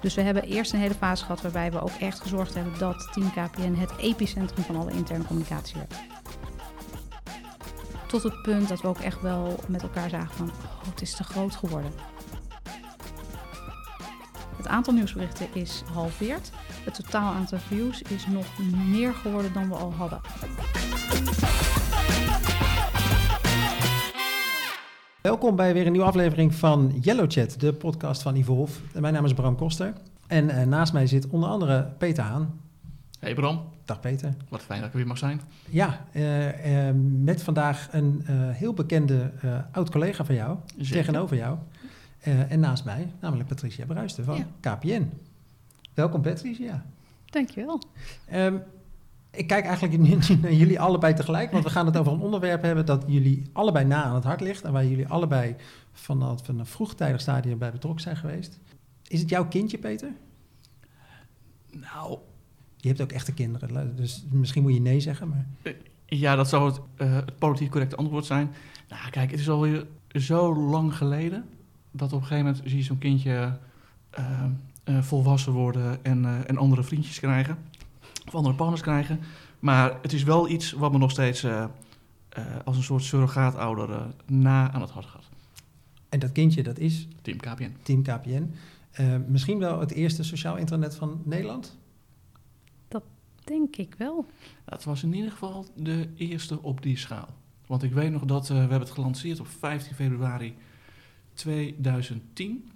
Dus we hebben eerst een hele fase gehad waarbij we ook echt gezorgd hebben dat Team KPN het epicentrum van alle interne communicatie werd. Tot het punt dat we ook echt wel met elkaar zagen van, oh, het is te groot geworden. Het aantal nieuwsberichten is gehalveerd. Het totaal aantal views is nog meer geworden dan we al hadden. Welkom bij weer een nieuwe aflevering van Yellow Chat, de podcast van Ivo Hof. Mijn naam is Bram Koster en uh, naast mij zit onder andere Peter Haan. Hey Bram. Dag Peter. Wat fijn dat ik er weer mag zijn. Ja, uh, uh, met vandaag een heel bekende oud-collega van jou, Zeker. tegenover jou. en naast mij, namelijk Patricia Bruisten van ja. KPN. Welkom Patricia. Dankjewel. Um, ik kijk eigenlijk niet naar jullie allebei tegelijk, want we gaan het over een onderwerp hebben dat jullie allebei na aan het hart ligt en waar jullie allebei vanaf een vroegtijdig stadium bij betrokken zijn geweest. Is het jouw kindje, Peter? Nou. Je hebt ook echte kinderen, dus misschien moet je nee zeggen. Maar... Eh, ja, dat zou het, uh, het politiek correcte antwoord zijn. Nou, kijk, het is alweer zo lang geleden dat op een gegeven moment zie je zo'n kindje uh, uh, volwassen worden en, en andere vriendjes krijgen of andere partners krijgen. Maar het is wel iets wat me nog steeds uh, uh, als een soort surrogaatouder uh, na aan het hart gaat. En dat kindje, dat is? Team KPN. Team KPN. misschien wel het eerste sociaal internet van Nederland? Dat denk ik wel. Het was in ieder geval de eerste op die schaal. Want ik weet nog dat we hebben het gelanceerd op 15 februari 2010.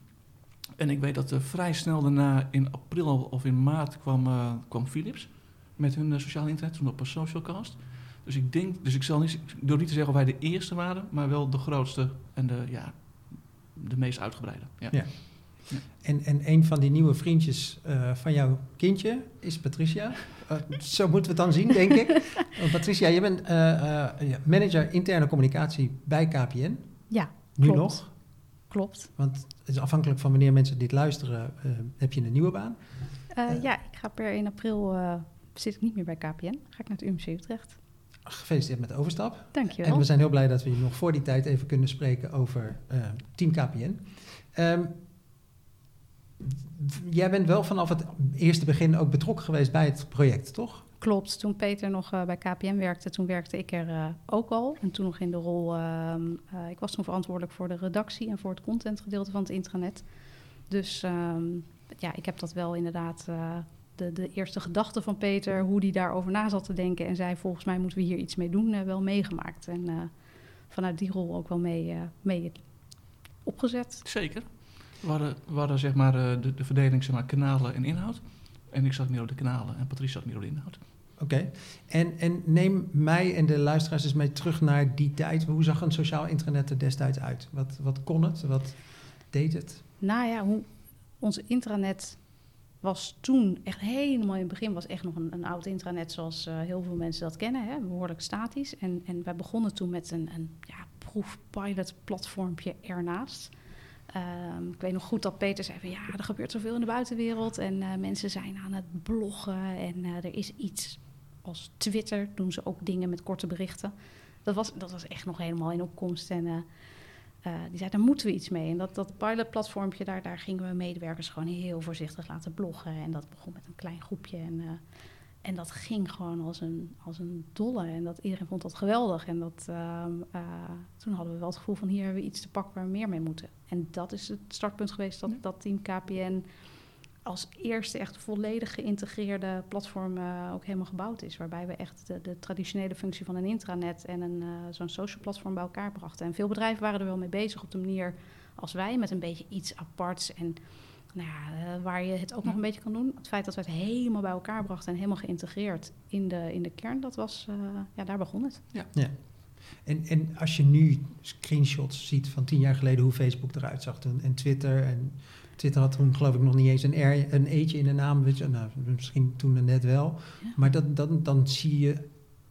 En ik weet dat uh, vrij snel daarna in april of in maart kwam, uh, kwam Philips met hun uh, sociaal internet, toen op een socialcast. Dus ik denk, dus ik zal niet, door niet te zeggen of wij de eerste waren, maar wel de grootste en de, ja, de meest uitgebreide. Ja. ja. ja. En, en een van die nieuwe vriendjes van jouw kindje is Patricia. zo moeten we het dan zien, denk ik. Patricia, je bent manager interne communicatie bij KPN. Ja, Nu nog? Klopt. Want het is afhankelijk van wanneer mensen dit luisteren, uh, heb je een nieuwe baan? Uh, ja, ik ga per 1 april, uh, zit ik niet meer bij KPN, ga ik naar het UMC Utrecht. Gefeliciteerd met de overstap. Dankjewel. En we zijn heel blij dat we je nog voor die tijd even kunnen spreken over Team KPN. Um, ehm, jij bent wel vanaf het eerste begin ook betrokken geweest bij het project, toch? Klopt, toen Peter nog uh, bij KPN werkte, toen werkte ik er uh, ook al. En toen nog in de rol, uh, ik was toen verantwoordelijk voor de redactie en voor het contentgedeelte van het intranet. Dus ehm, ja, ik heb dat wel inderdaad, de, de eerste gedachte van Peter, hoe die daarover na zat te denken en zei volgens mij moeten we hier iets mee doen, wel meegemaakt. En vanuit die rol ook wel mee, mee opgezet. Zeker. We hadden, we hadden zeg maar de, de verdeling zeg maar, kanalen en inhoud. En ik zat meer op de kanalen en Patrice zat meer op de inhoud. Oké. En, en neem mij en de luisteraars eens mee terug naar die tijd. Hoe zag een sociaal internet er destijds uit? Wat, wat kon het? Wat deed het? Nou ja, hoe, ons intranet was toen echt helemaal in het begin was echt nog een, een oud intranet zoals uh, heel veel mensen dat kennen, hè, behoorlijk statisch. En, en wij begonnen toen met een, een ja, proefpilot platformpje ernaast. Um, ik weet nog goed dat Peter zei van ja, er gebeurt zoveel in de buitenwereld en uh, mensen zijn aan het bloggen en uh, er is iets als Twitter, doen ze ook dingen met korte berichten. Dat was, dat was echt nog helemaal in opkomst en uh, die zei daar moeten we iets mee. En dat, dat pilotplatformpje, daar, daar gingen we medewerkers gewoon heel voorzichtig laten bloggen en dat begon met een klein groepje en en dat ging gewoon als een, als een dolle. En dat, iedereen vond dat geweldig. En dat, uh, uh, toen hadden we wel het gevoel van hier hebben we iets te pakken waar we meer mee moeten. En dat is het startpunt geweest dat, dat team KPN als eerste echt volledig geïntegreerde platform uh, ook helemaal gebouwd is. Waarbij we echt de, de traditionele functie van een intranet en een, zo'n social platform bij elkaar brachten. En veel bedrijven waren er wel mee bezig op de manier als wij, met een beetje iets aparts en nou ja, eh, waar je het ook nog een beetje kan doen. Het feit dat we het helemaal bij elkaar brachten en helemaal geïntegreerd in de, in de kern, dat was, uh, ja, daar begon het. Ja. ja. En, en als je nu screenshots ziet van tien jaar geleden hoe Facebook eruit zag en, en Twitter en Twitter had toen geloof ik nog niet eens een, R, een eetje in de naam, weet je, nou, misschien toen net wel. Ja. Maar dat, dan, dan zie je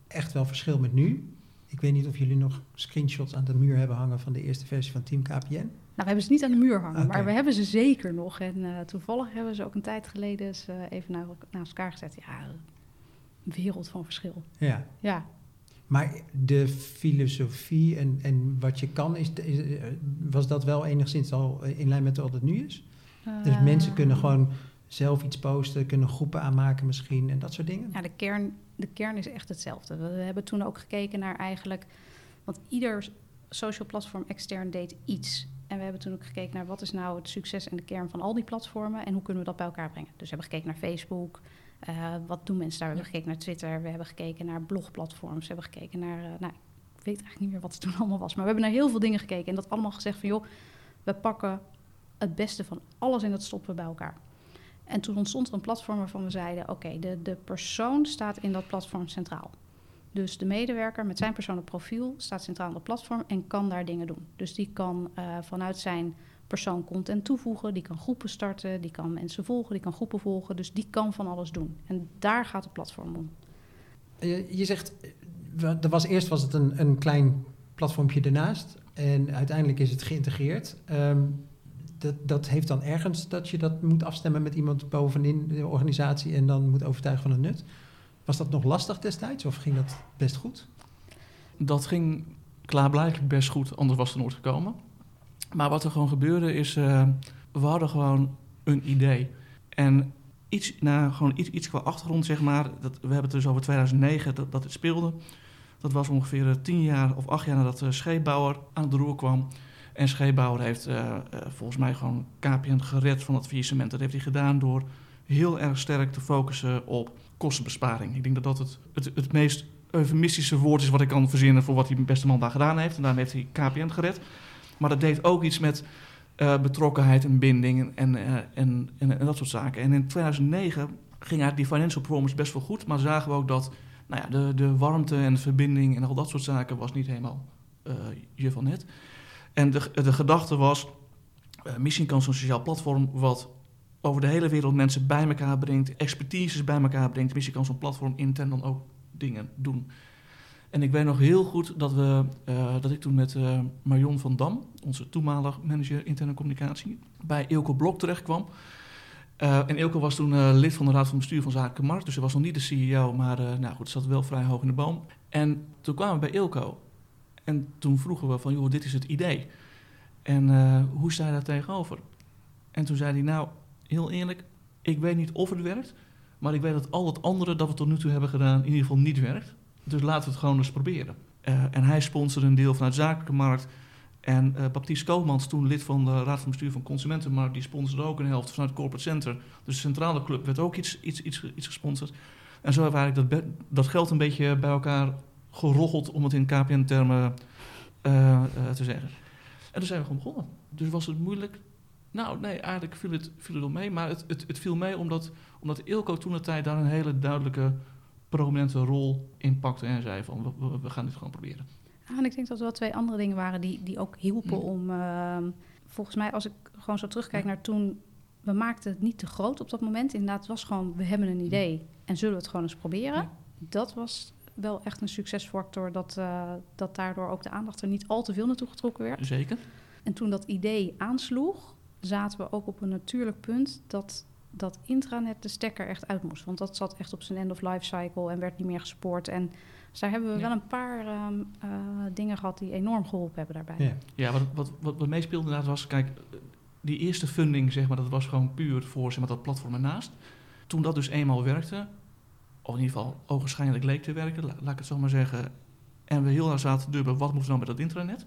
echt wel verschil met nu. Ik weet niet of jullie nog screenshots aan de muur hebben hangen van de eerste versie van Team KPN. Nou, we hebben ze niet aan de muur hangen, maar we hebben ze zeker nog. En uh, toevallig hebben ze ook een tijd geleden ze even naar, naast elkaar gezet. Ja, een wereld van verschil. Ja. ja. Maar de filosofie en, en wat je kan, is, is, was dat wel enigszins al in lijn met wat het nu is? Dus mensen Eh, kunnen gewoon zelf iets posten, kunnen groepen aanmaken misschien en dat soort dingen. Ja, de kern, de kern is echt hetzelfde. We hebben toen ook gekeken naar eigenlijk... Want ieder social platform extern deed iets. En we hebben toen ook gekeken naar wat is nou het succes en de kern van al die platformen... en hoe kunnen we dat bij elkaar brengen. Dus we hebben gekeken naar Facebook... eh, wat doen mensen daar? We hebben gekeken naar Twitter. We hebben gekeken naar blogplatforms. We hebben gekeken naar... eh, nou, ik weet eigenlijk niet meer wat het toen allemaal was. Maar we hebben naar heel veel dingen gekeken. En dat allemaal gezegd van... joh, we pakken het beste van alles en dat stoppen bij elkaar. En toen ontstond er een platform waarvan we zeiden: oké, de, de persoon staat in dat platform centraal. Dus de medewerker met zijn persoonlijk profiel staat centraal in dat platform en kan daar dingen doen. Dus die kan eh, vanuit zijn persoon content toevoegen, die kan groepen starten, die kan mensen volgen, die kan groepen volgen. Dus die kan van alles doen. En daar gaat het platform om. Je, je zegt, er was, eerst was het een, een klein platformpje ernaast en uiteindelijk is het geïntegreerd. Ehm, dat, dat heeft dan ergens dat je dat moet afstemmen met iemand bovenin de organisatie en dan moet overtuigen van het nut. Was dat nog lastig destijds of ging dat best goed? Dat ging klaarblijkelijk best goed, anders was het nooit gekomen. Maar wat er gewoon gebeurde is, eh, we hadden gewoon een idee. En iets, nou, gewoon iets, iets qua achtergrond, zeg maar. Dat, we hebben het dus over 2009 dat, dat het speelde. Dat was ongeveer eh, tien jaar of acht jaar nadat de scheepbouwer aan het roer kwam. En scheepbouwer heeft eh, eh, volgens mij gewoon KPN gered van dat faillissement. Dat heeft hij gedaan door heel erg sterk te focussen op kostenbesparing. Ik denk dat dat het, het, het meest eufemistische woord is wat ik kan verzinnen voor wat die beste man daar gedaan heeft. En daarmee heeft hij KPN gered. Maar dat deed ook iets met eh, betrokkenheid en binding en, en, en, dat soort zaken. En in 2009 ging eigenlijk die financial performance best wel goed. Maar zagen we ook dat nou ja, de, de warmte en de verbinding en al dat soort zaken was niet helemaal je van net. En de, de gedachte was, eh, misschien kan zo'n sociaal platform wat over de hele wereld mensen bij elkaar brengt, expertises bij elkaar brengt. Misschien kan zo'n platform intern dan ook dingen doen. En ik weet nog heel goed dat, we, eh, dat ik toen met eh, Marion van Dam, onze toenmalig manager interne communicatie, bij Ilko Blok terecht kwam. Eh, en Ilko was toen lid van de raad van bestuur van Zaken Markt, dus hij was nog niet de CEO, maar nou goed, zat wel vrij hoog in de boom. En toen kwamen we bij Ilko en toen vroegen we van, joh, dit is het idee. En eh, hoe sta je daar tegenover? En toen zei hij, nou, heel eerlijk, ik weet niet of het werkt, maar ik weet dat al het andere dat we tot nu toe hebben gedaan in ieder geval niet werkt. Dus laten we het gewoon eens proberen. Eh, en hij sponsorde een deel vanuit Zakelijke Markt. En eh Baptiste Koopmans, toen lid van de Raad van Bestuur van Consumentenmarkt, die sponsorde ook een helft vanuit Corporate Center. Dus de centrale club werd ook iets, iets, iets, iets gesponsord. En zo hebben we eigenlijk dat, dat geld een beetje bij elkaar geroggeld, om het in KPN-termen eh, eh, te zeggen. En toen zijn we gewoon begonnen. Dus was het moeilijk? Nou, nee, eigenlijk viel het, viel het wel mee. Maar het, het, het viel mee omdat, omdat Ilko toen de tijd daar een hele duidelijke, prominente rol in pakte. En zei van, we, gaan dit gewoon proberen. Ja, en ik denk dat er wel twee andere dingen waren die, die ook hielpen Mm. om... ehm, volgens mij, als ik gewoon zo terugkijk Ja. naar toen... We maakten het niet te groot op dat moment. Inderdaad, het was gewoon, we hebben een idee en zullen we het gewoon eens proberen. Dat was wel echt een succesfactor, dat, eh, dat daardoor ook de aandacht er niet al te veel naartoe getrokken werd. Zeker. En toen dat idee aansloeg, zaten we ook op een natuurlijk punt dat dat intranet de stekker echt uit moest. Want dat zat echt op zijn end-of-life cycle en werd niet meer gespoord. En dus daar hebben we Ja. wel een paar ehm, eh, dingen gehad die enorm geholpen hebben daarbij. Ja. Ja, wat, wat, wat, wat meespeelde inderdaad was, kijk, die eerste funding, zeg maar, dat was gewoon puur voor zeg maar, dat platform ernaast. Toen dat dus eenmaal werkte, of in ieder geval ogenschijnlijk leek te werken, la- laat ik het zo maar zeggen, en we heel erg zaten te dubben, wat moeten we nou met dat intranet?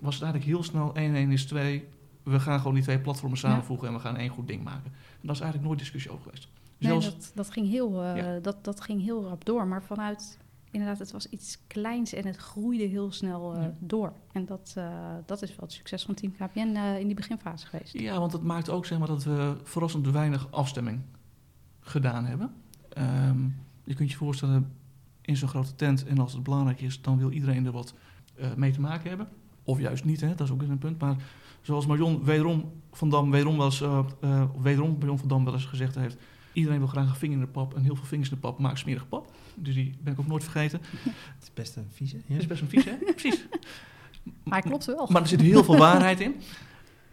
Was het eigenlijk heel snel 1 1 is 2, we gaan gewoon die twee platformen Ja. samenvoegen en we gaan één goed ding maken. En dat is eigenlijk nooit discussie over geweest. Nee, Zelfs, dat, dat, ging heel, eh, Ja. dat, dat ging heel rap door. Maar vanuit, inderdaad, het was iets kleins en het groeide heel snel eh, Ja. door. En dat, eh, dat is wel het succes van Team KPN in die beginfase geweest. Ja, want het maakt ook zeg maar, dat we verrassend weinig afstemming gedaan hebben. Ehm, je kunt je voorstellen, in zo'n grote tent, en als het belangrijk is, dan wil iedereen er wat eh, mee te maken hebben. Of juist niet, hè? dat is ook weer een punt. Maar zoals Marion wederom van Dam, wederom, wel eens, eh, eh, wederom Marion van Dam wel eens gezegd heeft... iedereen wil graag een vinger in de pap en heel veel vingers in de pap maakt smerige pap. Dus die ben ik ook nooit vergeten. Het is best een vieze. Ja. Dat is best een vies, hè? Precies. Maar klopt wel. Maar er zit heel veel waarheid in.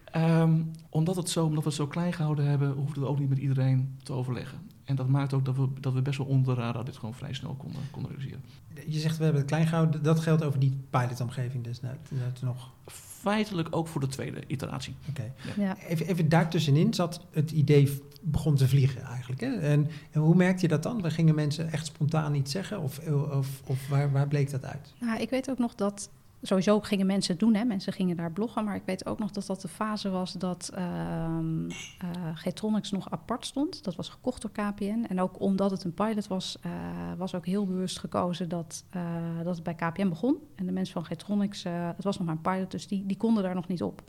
Ehm, omdat, het zo, omdat we het zo klein gehouden hebben, hoefden we ook niet met iedereen te overleggen. En dat maakt ook dat we, dat we best wel onder de radar dit gewoon vrij snel konden, konden realiseren. Je zegt we hebben het klein gehouden. Dat geldt over die pilotomgeving dus net, net nog. Feitelijk ook voor de tweede iteratie. Oké. Ja. Even, even daartussenin zat het idee begon te vliegen eigenlijk. Hè? En, en hoe merkte je dat dan? We gingen mensen echt spontaan iets zeggen? Of, of, of waar, waar bleek dat uit? Nou, ik weet ook nog dat sowieso gingen mensen het doen, hè. mensen gingen daar bloggen. Maar ik weet ook nog dat dat de fase was dat ehm eh, Getronics nog apart stond. Dat was gekocht door KPN. En ook omdat het een pilot was, eh, was ook heel bewust gekozen dat, eh, dat het bij KPN begon. En de mensen van Getronics, het was nog maar een pilot, dus die, die konden daar nog niet op.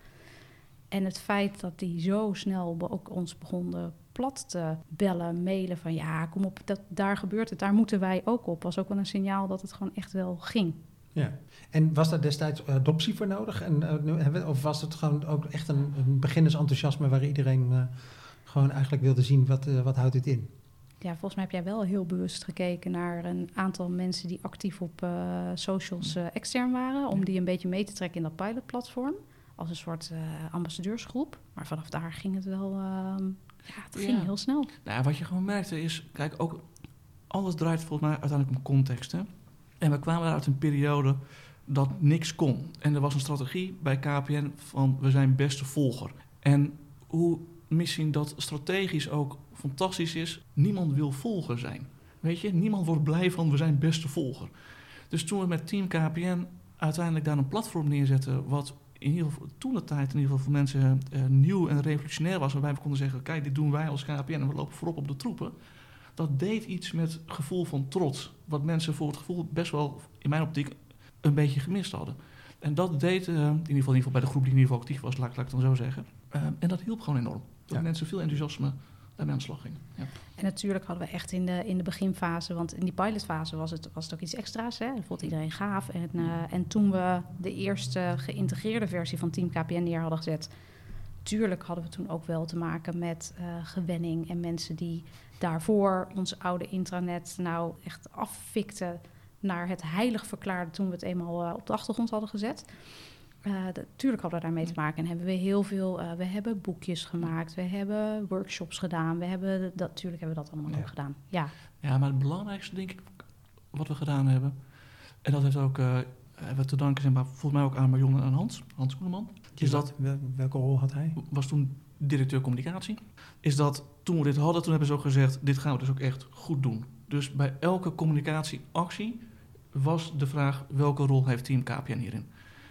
En het feit dat die zo snel ook ons begonnen plat te bellen, mailen van ja, kom op, dat, daar gebeurt het, daar moeten wij ook op, was ook wel een signaal dat het gewoon echt wel ging. Ja. En was daar destijds adoptie voor nodig? En, eh, nu hebben we- of was het gewoon ook echt een, een beginnersenthousiasme waar iedereen eh, gewoon eigenlijk wilde zien wat, eh, wat houdt dit in? Ja, volgens mij heb jij wel heel bewust gekeken naar een aantal mensen die actief op eh, socials eh, extern waren, om Ja. die een beetje mee te trekken in dat pilotplatform. Als een soort eh, ambassadeursgroep. Maar vanaf daar ging het wel. ehm, ja, het ging Ja. heel snel. Nou, ja, wat je gewoon merkte is, kijk, ook alles draait volgens mij uiteindelijk om context. Hè? En we kwamen uit een periode dat niks kon. En er was een strategie bij KPN van we zijn beste volger. En hoe misschien dat strategisch ook fantastisch is, niemand wil volger zijn. Weet je, niemand wordt blij van we zijn beste volger. Dus toen we met Team KPN uiteindelijk daar een platform neerzetten, wat in ieder geval toen de tijd in ieder geval voor mensen eh, nieuw en revolutionair was, waarbij we konden zeggen, kijk, dit doen wij als KPN en we lopen voorop op de troepen. Dat deed iets met gevoel van trots, wat mensen voor het gevoel best wel, in mijn optiek, een beetje gemist hadden. En dat deed, eh, in, ieder geval, in ieder geval bij de groep die in ieder geval actief was, laat, laat ik het dan zo zeggen. Eh, en dat hielp gewoon enorm. Dat Ja. mensen veel enthousiasme daarmee aan de slag gingen. Ja. En natuurlijk hadden we echt in de, in de beginfase, want in die pilotfase was het, was het ook iets extra's. Hè? Dat vond iedereen gaaf. En, eh, en toen we de eerste geïntegreerde versie van Team KPN neer hadden gezet, tuurlijk hadden we toen ook wel te maken met eh, gewenning en mensen die daarvoor ons oude intranet nou echt affikten naar het heilig verklaarden toen we het eenmaal eh, op de achtergrond hadden gezet. Eh, Natuurlijk hadden we daarmee te maken en hebben we heel veel. eh, we hebben boekjes gemaakt, we hebben workshops gedaan, we hebben dat, natuurlijk hebben we dat allemaal Ja. ook gedaan. Ja, Ja, maar het belangrijkste, denk ik, wat we gedaan hebben, en dat heeft ook, eh, hebben we te danken zijn, maar volgens mij ook aan Marion en aan Hans, Hans Koeneman, is dat, Wel- welke rol had hij? was toen directeur communicatie, is dat toen we dit hadden, toen hebben ze ook gezegd, dit gaan we dus ook echt goed doen. Dus bij elke communicatieactie was de vraag, welke rol heeft Team KPN hierin?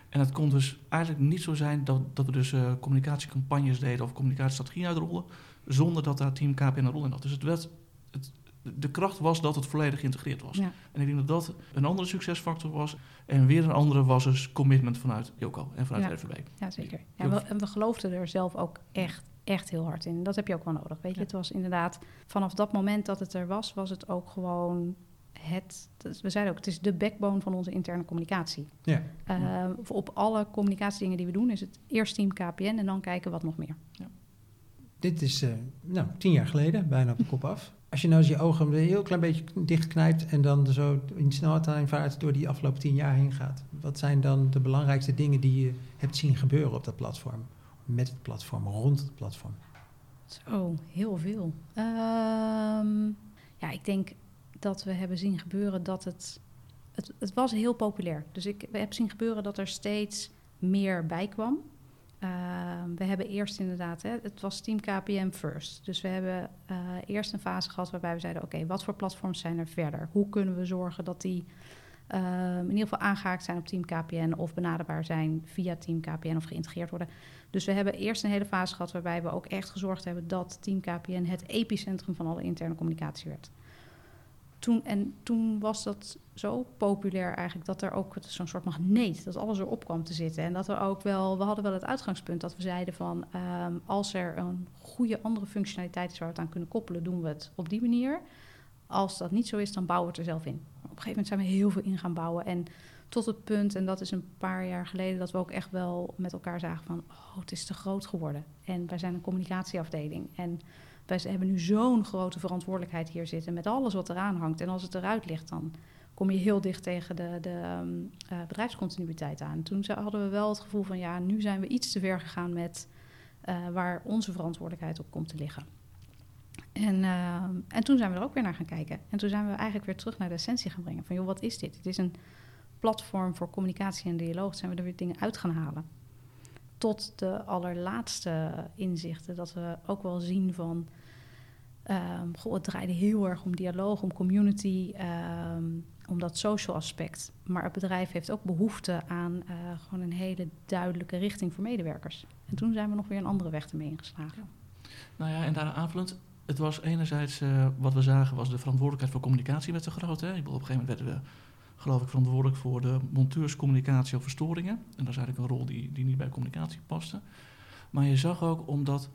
En het kon dus eigenlijk niet zo zijn dat, dat we dus eh, communicatiecampagnes deden of communicatiestrategieën uitrollen, zonder dat daar Team KPN een rol in had. Dus het werd, het, de kracht was dat het volledig geïntegreerd was. ja. En ik denk dat dat een andere succesfactor was. En weer een andere was dus commitment vanuit Joko en vanuit Ja. de RVB. ja zeker. Ja, we, en we geloofden er zelf ook echt, echt heel hard in. Dat heb je ook wel nodig. Weet je, Ja. het was inderdaad vanaf dat moment dat het er was, was het ook gewoon het. We zeiden ook, het is de backbone van onze interne communicatie. Ja. Eh, op alle communicatiedingen die we doen, is het eerst team KPN en dan kijken wat nog meer. Dit is eh, nou, tien jaar geleden, bijna op de kop af. Als je nou eens je ogen een heel klein beetje dichtknijpt en dan zo in snelheidvaart door die afgelopen tien jaar heen gaat. Wat zijn dan de belangrijkste dingen die je hebt zien gebeuren op dat platform? Met het platform, rond het platform? Zo, heel veel. Ehm, ja, ik denk dat we hebben zien gebeuren dat het, het... Het was heel populair. Dus ik heb zien gebeuren dat er steeds meer bij kwam. Ehm, we hebben eerst inderdaad, hè, het was Team KPM first. Dus we hebben eh, eerst een fase gehad waarbij we zeiden: oké, wat voor platforms zijn er verder? Hoe kunnen we zorgen dat die ehm, in ieder geval aangehaakt zijn op Team KPN of benaderbaar zijn via Team KPN of geïntegreerd worden? Dus we hebben eerst een hele fase gehad waarbij we ook echt gezorgd hebben dat Team KPN het epicentrum van alle interne communicatie werd. Toen, en toen was dat zo populair eigenlijk dat er ook zo'n soort magneet, dat alles erop kwam te zitten. En dat er ook wel, we hadden wel het uitgangspunt dat we zeiden van ehm, als er een goede andere functionaliteit is waar we het aan kunnen koppelen, doen we het op die manier. Als dat niet zo is, dan bouwen we het er zelf in. Op een gegeven moment zijn we heel veel in gaan bouwen. En tot het punt, en dat is een paar jaar geleden, dat we ook echt wel met elkaar zagen van, oh, het is te groot geworden. En wij zijn een communicatieafdeling. En wij hebben nu zo'n grote verantwoordelijkheid hier zitten met alles wat eraan hangt. En als het eruit ligt, dan kom je heel dicht tegen de, de ehm, eh, bedrijfscontinuïteit aan. Toen hadden we wel het gevoel van, ja, nu zijn we iets te ver gegaan met eh, waar onze verantwoordelijkheid op komt te liggen. En, eh, en toen zijn we er ook weer naar gaan kijken. En toen zijn we eigenlijk weer terug naar de essentie gaan brengen. Van joh, wat is dit? Het is een platform voor communicatie en dialoog. Zijn we er weer dingen uit gaan halen. Tot de allerlaatste inzichten. Dat we ook wel zien van... goh, het draaide heel erg om dialoog, om community, ehm, om dat social aspect. Maar het bedrijf heeft ook behoefte aan eh, gewoon een hele duidelijke richting voor medewerkers. En toen zijn we nog weer een andere weg ermee ingeslagen. Nou ja, en daaraan aanvullend, het was enerzijds, eh, wat we zagen, was de verantwoordelijkheid voor communicatie werd te groot. Hè? Ik bedoel, op een gegeven moment werden we, geloof ik, verantwoordelijk voor de monteurscommunicatie of verstoringen. En dat is eigenlijk een rol die, die niet bij communicatie paste. Maar je zag ook omdat,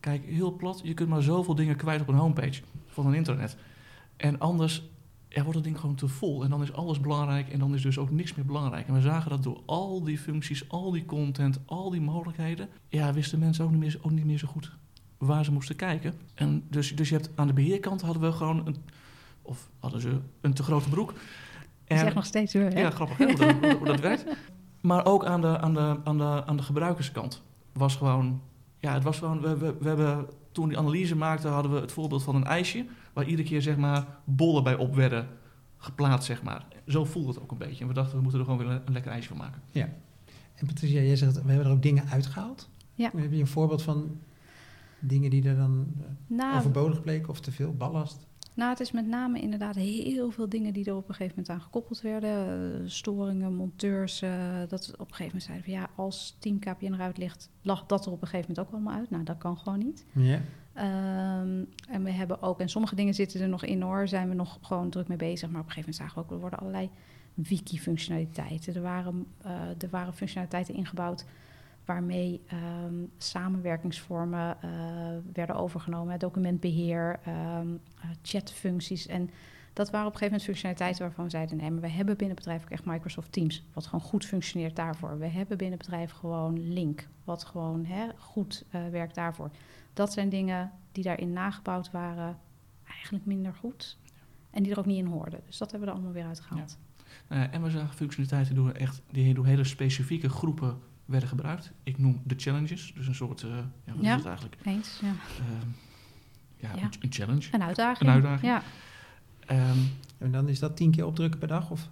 kijk, heel plat, je kunt maar zoveel dingen kwijt op een homepage van een internet. En anders ja, wordt het ding gewoon te vol. En dan is alles belangrijk en dan is dus ook niks meer belangrijk. En we zagen dat door al die functies, al die content, al die mogelijkheden, ja, wisten mensen ook niet meer, ook niet meer zo goed waar ze moesten kijken. En dus, dus je hebt aan de beheerkant hadden we gewoon een, of hadden ze een te grote broek. Je zegt nog steeds weer, hè? Ja, grappig hè, hoe, dat, hoe- hoe dat werkt. Maar ook aan de, aan, de, aan, de, aan de gebruikerskant was gewoon... Ja, het was gewoon... We, we, we hebben, toen die analyse maakten, hadden we het voorbeeld van een ijsje... waar iedere keer zeg maar bollen bij op werden geplaatst, zeg maar. Zo voelde het ook een beetje. En we dachten, we moeten er gewoon weer een, een lekker ijsje van maken. En Patricia, jij zegt, we hebben er ook dingen uitgehaald. Ja. Heb je een voorbeeld van dingen die er dan eh, Nou, overbodig bleken of te veel ballast? Nou, het is met name inderdaad heel veel dingen die er op een gegeven moment aan gekoppeld werden. Eh, storingen, monteurs. eh, dat op een gegeven moment zeiden van ja, als Team KPN eruit ligt, lag dat er op een gegeven moment ook allemaal uit. Nou, dat kan gewoon niet. Ja. Ehm, en we hebben ook, en sommige dingen zitten er nog in hoor, zijn we nog gewoon druk mee bezig. Maar op een gegeven moment zagen we ook, er worden allerlei wiki-functionaliteiten. Er waren, eh, er waren functionaliteiten ingebouwd waarmee ehm, samenwerkingsvormen eh, werden overgenomen. Documentbeheer, ehm, eh, chatfuncties. En dat waren op een gegeven moment functionaliteiten waarvan we zeiden... nee, maar we hebben binnen bedrijf ook echt Microsoft Teams... wat gewoon goed functioneert daarvoor. We hebben binnen bedrijf gewoon Link... wat gewoon hè, goed eh, werkt daarvoor. Dat zijn dingen die daarin nagebouwd waren... eigenlijk minder goed. En die er ook niet in hoorden. Dus dat hebben we er allemaal weer uitgehaald. Ja, en we zagen functionaliteiten door, echt, die door hele specifieke groepen werden gebruikt. Ik noem de challenges, dus een soort... eh ja, wat Ja. is het eigenlijk? Eens, ja. Ehm, ja, Ja. Een, een challenge. Een uitdaging. Een uitdaging. Ja. Ehm, En dan is dat tien keer opdrukken per dag? Of?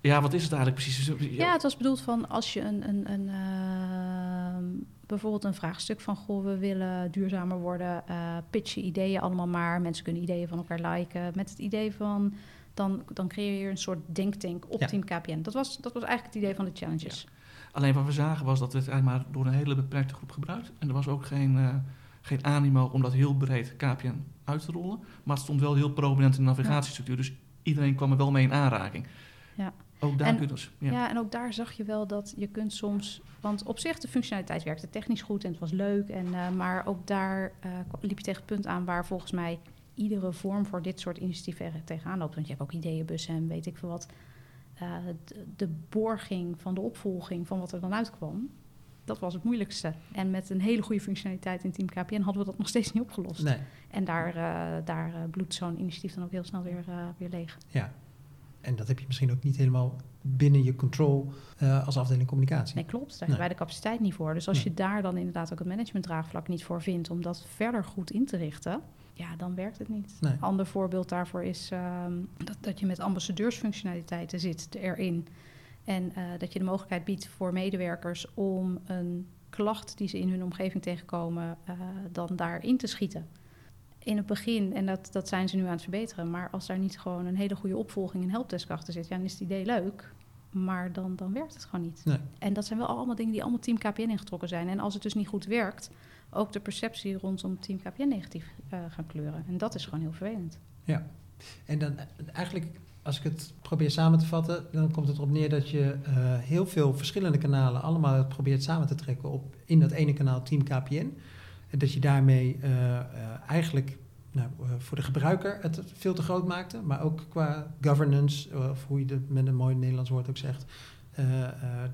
ja, wat is het eigenlijk precies? Ja, het was bedoeld van als je een, een, een ehm, bijvoorbeeld een vraagstuk van goh, we willen duurzamer worden, eh pitch je ideeën allemaal maar. Mensen kunnen ideeën van elkaar liken. Met het idee van dan, dan creëer je een soort denktank op Ja. Team KPN. Dat was, dat was eigenlijk het idee van de challenges. Alleen wat we zagen was dat het eigenlijk maar door een hele beperkte groep gebruikt. En er was ook geen, eh, geen animo om dat heel breed KPN uit te rollen. Maar het stond wel heel prominent in de navigatiestructuur. Dus iedereen kwam er wel mee in aanraking. Ja. Ook daar En- kun je dus... Ja. Ja. en ook daar zag je wel dat je kunt soms... Want op zich, de functionaliteit werkte technisch goed en het was leuk. En, eh, maar ook daar eh, liep je tegen het punt aan waar volgens mij iedere vorm voor dit soort initiatieven tegenaan loopt. Want je hebt ook ideeënbussen en weet ik veel wat. Eh, de, borging van de opvolging van wat er dan uitkwam, dat was het moeilijkste. En met een hele goede functionaliteit in Team KPN hadden we dat nog steeds niet opgelost. Nee. En daar, eh, daar eh, bloedt zo'n initiatief dan ook heel snel weer, weer leeg. Ja. En dat heb je misschien ook niet helemaal binnen je control als afdeling communicatie. Nee, klopt. Daar hebben wij de capaciteit niet voor. Dus als Nee. je daar dan inderdaad ook het managementdraagvlak niet voor vindt om dat verder goed in te richten, ja, dan werkt het niet. Nee. Een ander voorbeeld daarvoor is ehm, dat, dat je met ambassadeursfunctionaliteiten zit erin. En eh, dat je de mogelijkheid biedt voor medewerkers om een klacht die ze in hun omgeving tegenkomen, eh, dan daarin te schieten. In het begin, en dat, dat zijn ze nu aan het verbeteren, maar als daar niet gewoon een hele goede opvolging en helpdesk achter zit, ja, dan is het idee leuk, maar dan, dan werkt het gewoon niet. Nee. En dat zijn wel allemaal dingen die allemaal Team KPN ingetrokken zijn. En als het dus niet goed werkt, ook de perceptie rondom Team KPN negatief eh, gaan kleuren. En dat is gewoon heel vervelend. En dan eigenlijk, als ik het probeer samen te vatten, dan komt het erop neer dat je eh, heel veel verschillende kanalen allemaal probeert samen te trekken op in dat ene kanaal Team KPN. En dat je daarmee eh, eigenlijk nou, voor de gebruiker het veel te groot maakte, maar ook qua governance, of hoe je het met een mooi Nederlands woord ook zegt,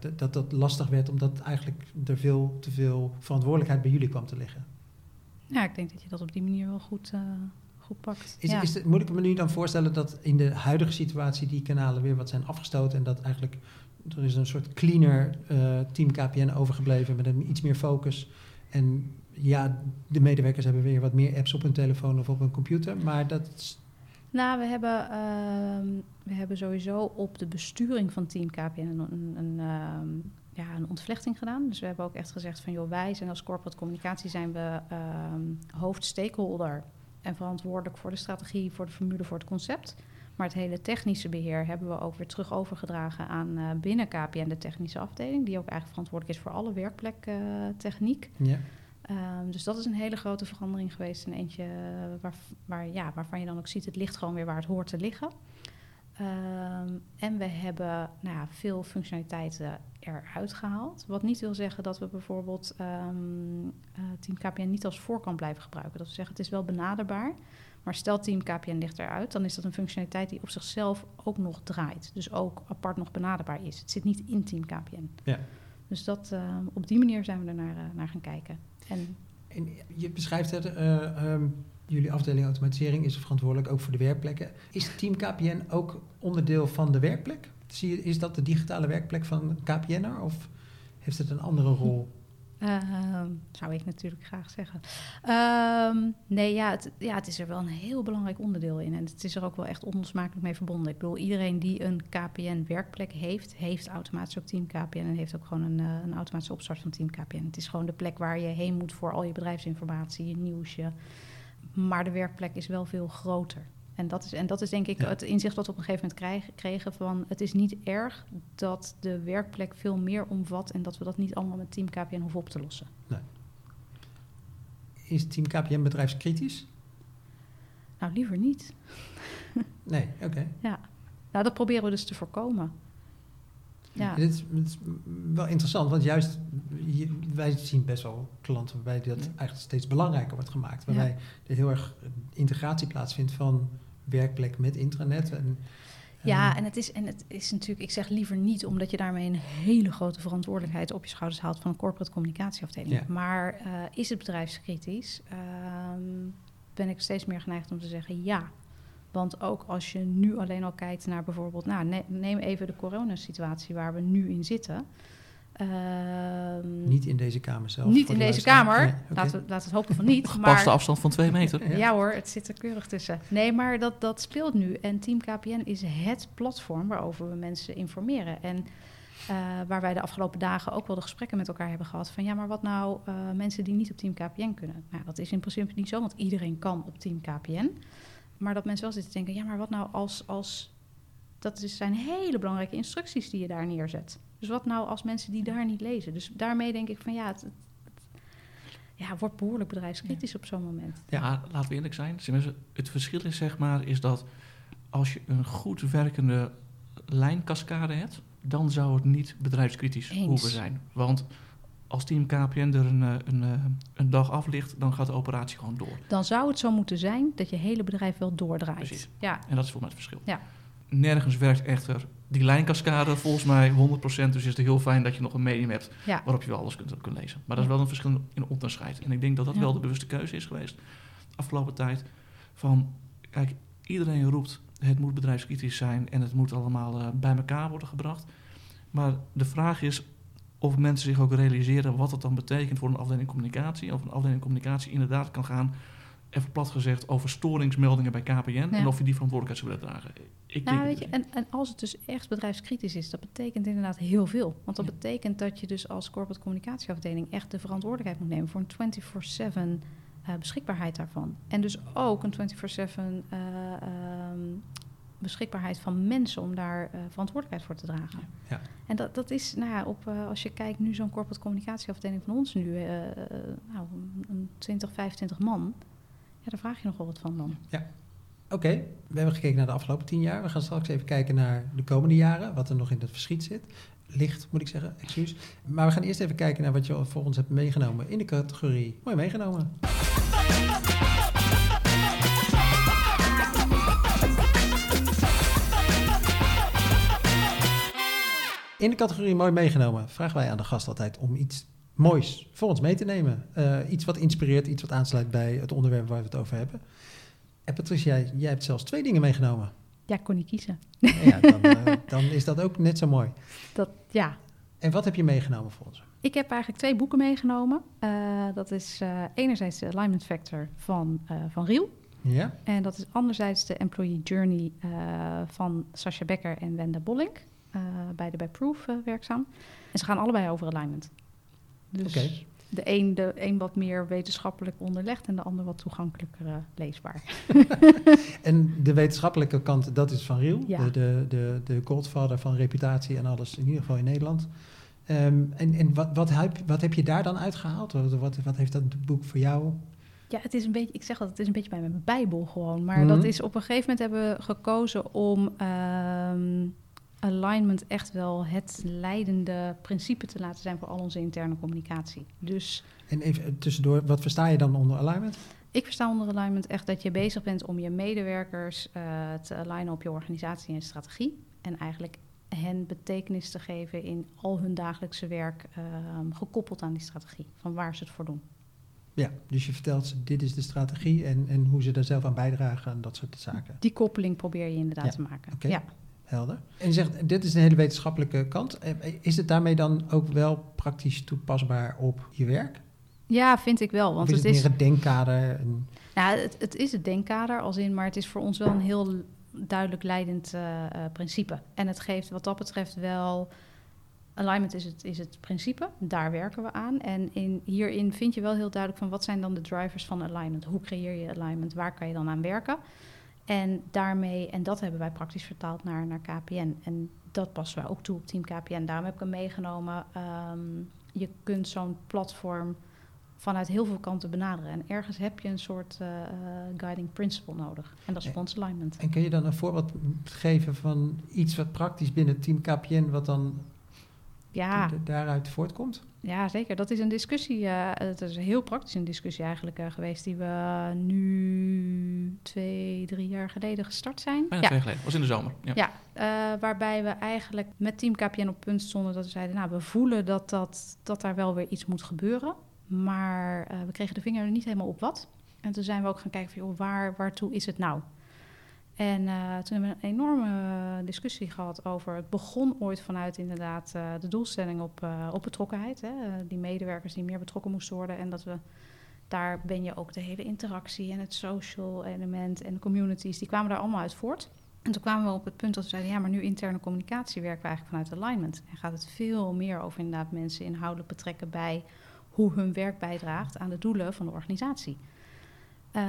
dat- dat dat lastig werd omdat eigenlijk er veel te veel verantwoordelijkheid bij jullie kwam te liggen. Ja, ik denk dat je dat op die manier wel goed, eh, goed pakt. Is, ja. is het, moet ik me nu dan voorstellen dat in de huidige situatie die kanalen weer wat zijn afgestoten en dat eigenlijk er is een soort cleaner eh, team KPN overgebleven met een iets meer focus. En ja, de medewerkers hebben weer wat meer apps op hun telefoon of op hun computer. Maar dat Nou, we hebben, ehm, we hebben sowieso op de besturing van Team KPN een, een, ehm, ja, een ontvlechting gedaan. Dus we hebben ook echt gezegd van... joh, wij zijn als corporate communicatie zijn we ehm hoofdstakeholder... en verantwoordelijk voor de strategie, voor de formule, voor het concept. Maar het hele technische beheer hebben we ook weer terug overgedragen aan eh, binnen KPN... de technische afdeling, die ook eigenlijk verantwoordelijk is voor alle werkplektechniek. ja. Ehm, dus dat is een hele grote verandering geweest. En eentje eh, waar, waar, ja, waarvan je dan ook ziet, het ligt gewoon weer waar het hoort te liggen. Ehm, en we hebben nou ja, veel functionaliteiten eruit gehaald. Wat niet wil zeggen dat we bijvoorbeeld eh, Team KPN niet als voorkant blijven gebruiken. Dat we zeggen, het is wel benaderbaar. Maar stel Team KPN ligt eruit, dan is dat een functionaliteit die op zichzelf ook nog draait. Dus ook apart nog benaderbaar is. Het zit niet in Team KPN. Ja. Dus dat, op die manier zijn we er naar, eh, naar gaan kijken. En En je beschrijft het, eh, ehm, jullie afdeling automatisering is verantwoordelijk ook voor de werkplekken. Is Team KPN ook onderdeel van de werkplek? Is dat de digitale werkplek van KPN'er of heeft het een andere rol? Ehm, zou ik natuurlijk graag zeggen. Ehm, nee, ja het, ja, het is er wel een heel belangrijk onderdeel in. En het is er ook wel echt onlosmakelijk mee verbonden. Ik bedoel, iedereen die een KPN-werkplek heeft, heeft automatisch ook Team KPN. En heeft ook gewoon een, eh, een automatische opstart van Team KPN. Het is gewoon de plek waar je heen moet voor al je bedrijfsinformatie, je nieuwsje. Maar de werkplek is wel veel groter. En dat is, en dat is denk ik Ja. het inzicht wat we op een gegeven moment krijgen, kregen van... het is niet erg dat de werkplek veel meer omvat... en dat we dat niet allemaal met Team KPN hoeven op te lossen. Is Team KPN bedrijfskritisch? Nou, liever niet. Nee, oké. Nou, dat proberen we dus te voorkomen. Ja, Dit is, wel interessant, want juist wij zien best wel klanten waarbij dat Ja. eigenlijk steeds belangrijker wordt gemaakt. Ja. Waarbij er heel erg integratie plaatsvindt van werkplek met intranet. En, ja en- en, het is, en het is natuurlijk, ik zeg liever niet, omdat je daarmee een hele grote verantwoordelijkheid op je schouders haalt van een corporate communicatieafdeling. Ja. Maar eh, is het bedrijfskritisch? Ehm, ben ik steeds meer geneigd om te zeggen ja. Want ook als je nu alleen al kijkt naar bijvoorbeeld, nou, ne- neem even de coronasituatie waar we nu in zitten. Ehm, Niet in deze kamer zelf. niet in de deze kamer. Nee, laten, we, laten we het hopen van niet. Gepaste maar, afstand van twee meter. Ja. Ja. hoor, het zit er keurig tussen. Nee, maar dat, dat speelt nu. En Team KPN is het platform waarover we mensen informeren. En eh, waar wij de afgelopen dagen ook wel de gesprekken met elkaar hebben gehad. Van ja, maar wat nou eh, mensen die niet op Team KPN kunnen? Nou, dat is in principe niet zo, want iedereen kan op Team KPN. Maar dat mensen wel zitten te denken, ja, maar wat nou als... als dat is, zijn hele belangrijke instructies die je daar neerzet. Dus wat nou als mensen die daar niet lezen? Dus daarmee denk ik van ja, het, het, het- ja, wordt behoorlijk bedrijfskritisch op zo'n moment. Ja, laten we eerlijk zijn. Het verschil is zeg maar is dat als je een goed werkende lijnkaskade hebt, dan zou het niet bedrijfskritisch Eens. hoeven zijn. Want als team KPN er een, eh, een, eh, een dag af ligt, dan gaat de operatie gewoon door. Dan zou het zo moeten zijn dat je hele bedrijf wel doordraait. Precies. Ja, En dat is voor mij het verschil. Ja. Nergens werkt echter die lijnkaskade volgens mij 100%. Dus is het heel fijn dat je nog een medium hebt ja. waarop je wel alles kunt, kunt lezen. Maar dat is wel een verschil in onderscheid. En ik denk dat dat Ja. wel de bewuste keuze is geweest de afgelopen tijd. Van, kijk, iedereen roept het moet bedrijfskritisch zijn en het moet allemaal eh, bij elkaar worden gebracht. Maar de vraag is of mensen zich ook realiseren wat het dan betekent voor een afdeling communicatie. Of een afdeling communicatie inderdaad kan gaan, even plat gezegd, over storingsmeldingen bij KPN. En of je die verantwoordelijkheid zou willen dragen. Ik Nou, denk weet je, en, en als het dus echt bedrijfskritisch is, dat betekent inderdaad heel veel. Want dat Ja. betekent dat je dus als corporate communicatieafdeling echt de verantwoordelijkheid moet nemen voor een 24/7 eh, beschikbaarheid daarvan. En dus ook een 24/7 eh, ehm, beschikbaarheid van mensen om daar eh, verantwoordelijkheid voor te dragen. Ja. En dat, dat is, nou ja, op, eh, als je kijkt nu zo'n corporate communicatieafdeling van ons nu, eh, eh, nou, een- een 20, 25 man, ja, daar vraag je nog wel wat van dan. Oké, we hebben gekeken naar de afgelopen tien jaar. We gaan straks even kijken naar de komende jaren, wat er nog in het verschiet zit. Licht, moet ik zeggen, excuus. Maar we gaan eerst even kijken naar wat je voor ons hebt meegenomen in de categorie. Mooi meegenomen. In de categorie mooi meegenomen vragen wij aan de gast altijd om iets moois voor ons mee te nemen. Eh, iets wat inspireert, iets wat aansluit bij het onderwerp waar we het over hebben. En Patricia, jij hebt zelfs twee dingen meegenomen. Ja, ik kon niet kiezen. ja, dan, eh, dan is dat ook net zo mooi. Dat, ja. En wat heb je meegenomen voor ons? Ik heb eigenlijk twee boeken meegenomen. Eh, dat is eh, enerzijds de Alignment Factor van, eh, van Riel. Ja? En dat is anderzijds de Employee Journey eh, van Sascha Becker en Wenda Bollink. eh, beide bij Proof eh, werkzaam. En ze gaan allebei over alignment. Dus de een, de een wat meer wetenschappelijk onderlegd en de ander wat toegankelijker eh, leesbaar. En de wetenschappelijke kant, dat is van Riel. Ja. De, de, de, de godfather van reputatie en alles, in ieder geval in Nederland. Ehm, en en wat, wat, heb, wat heb je daar dan uitgehaald? Wat, wat, wat heeft dat boek voor jou? Ja, het is een beetje, ik zeg dat het is een beetje bij mijn Bijbel gewoon. Maar Mhm. dat is op een gegeven moment hebben we gekozen om ehm, alignment echt wel het leidende principe te laten zijn voor al onze interne communicatie. Dus En even tussendoor, wat versta je dan onder alignment? ik versta onder alignment echt dat je bezig bent om je medewerkers eh, te alignen op je organisatie en strategie. En eigenlijk hen betekenis te geven in al hun dagelijkse werk, ehm, gekoppeld aan die strategie, van waar ze het voor doen. Ja, dus je vertelt ze, dit is de strategie en, en hoe ze daar zelf aan bijdragen en dat soort zaken. Die koppeling probeer je inderdaad Ja, te maken. Ja. Helder. En je zegt, dit is een hele wetenschappelijke kant. Eh, Is het daarmee dan ook wel praktisch toepasbaar op je werk? ja, vind ik wel. Want of is het het is, meer een denkkader? En, Nou, het, het is het denkkader als in, maar het is voor ons wel een heel duidelijk leidend eh, eh, principe. En het geeft wat dat betreft wel. Alignment is het, is het principe, daar werken we aan. En in, hierin vind je wel heel duidelijk van wat zijn dan de drivers van alignment? Hoe creëer je alignment? Waar kan je dan aan werken? En daarmee, en dat hebben wij praktisch vertaald naar, naar KPN. En dat passen wij ook toe op Team KPN. Daarom heb ik hem meegenomen. Ehm, je kunt zo'n platform vanuit heel veel kanten benaderen. En ergens heb je een soort eh, eh, guiding principle nodig. En dat is ons alignment. en kun je dan een voorbeeld geven van iets wat praktisch binnen Team KPN, wat dan Ja, daaruit voortkomt? ja, zeker. Dat is een discussie. eh, het is heel praktisch een discussie eigenlijk eh, geweest... die we nu twee, drie jaar geleden gestart zijn. Bijna ja, twee geleden. was in de zomer. Ja. Ja, eh, waarbij we eigenlijk met Team KPN op punt stonden dat we zeiden, nou, we voelen dat, dat, dat daar wel weer iets moet gebeuren. Maar we kregen de vinger er niet helemaal op wat. En toen zijn we ook gaan kijken van, joh, waar, waartoe is het nou? En eh, toen hebben we een enorme discussie gehad over... Het begon ooit vanuit inderdaad eh, de doelstelling op, eh, op betrokkenheid. Hè? Eh, die medewerkers die meer betrokken moesten worden. En dat we, daar ben je ook de hele interactie en het social element en de communities... die kwamen daar allemaal uit voort. En toen kwamen we op het punt dat we zeiden... ja, maar nu interne communicatie werken we eigenlijk vanuit alignment. En gaat het veel meer over inderdaad mensen inhoudelijk betrekken... bij hoe hun werk bijdraagt aan de doelen van de organisatie. Uh,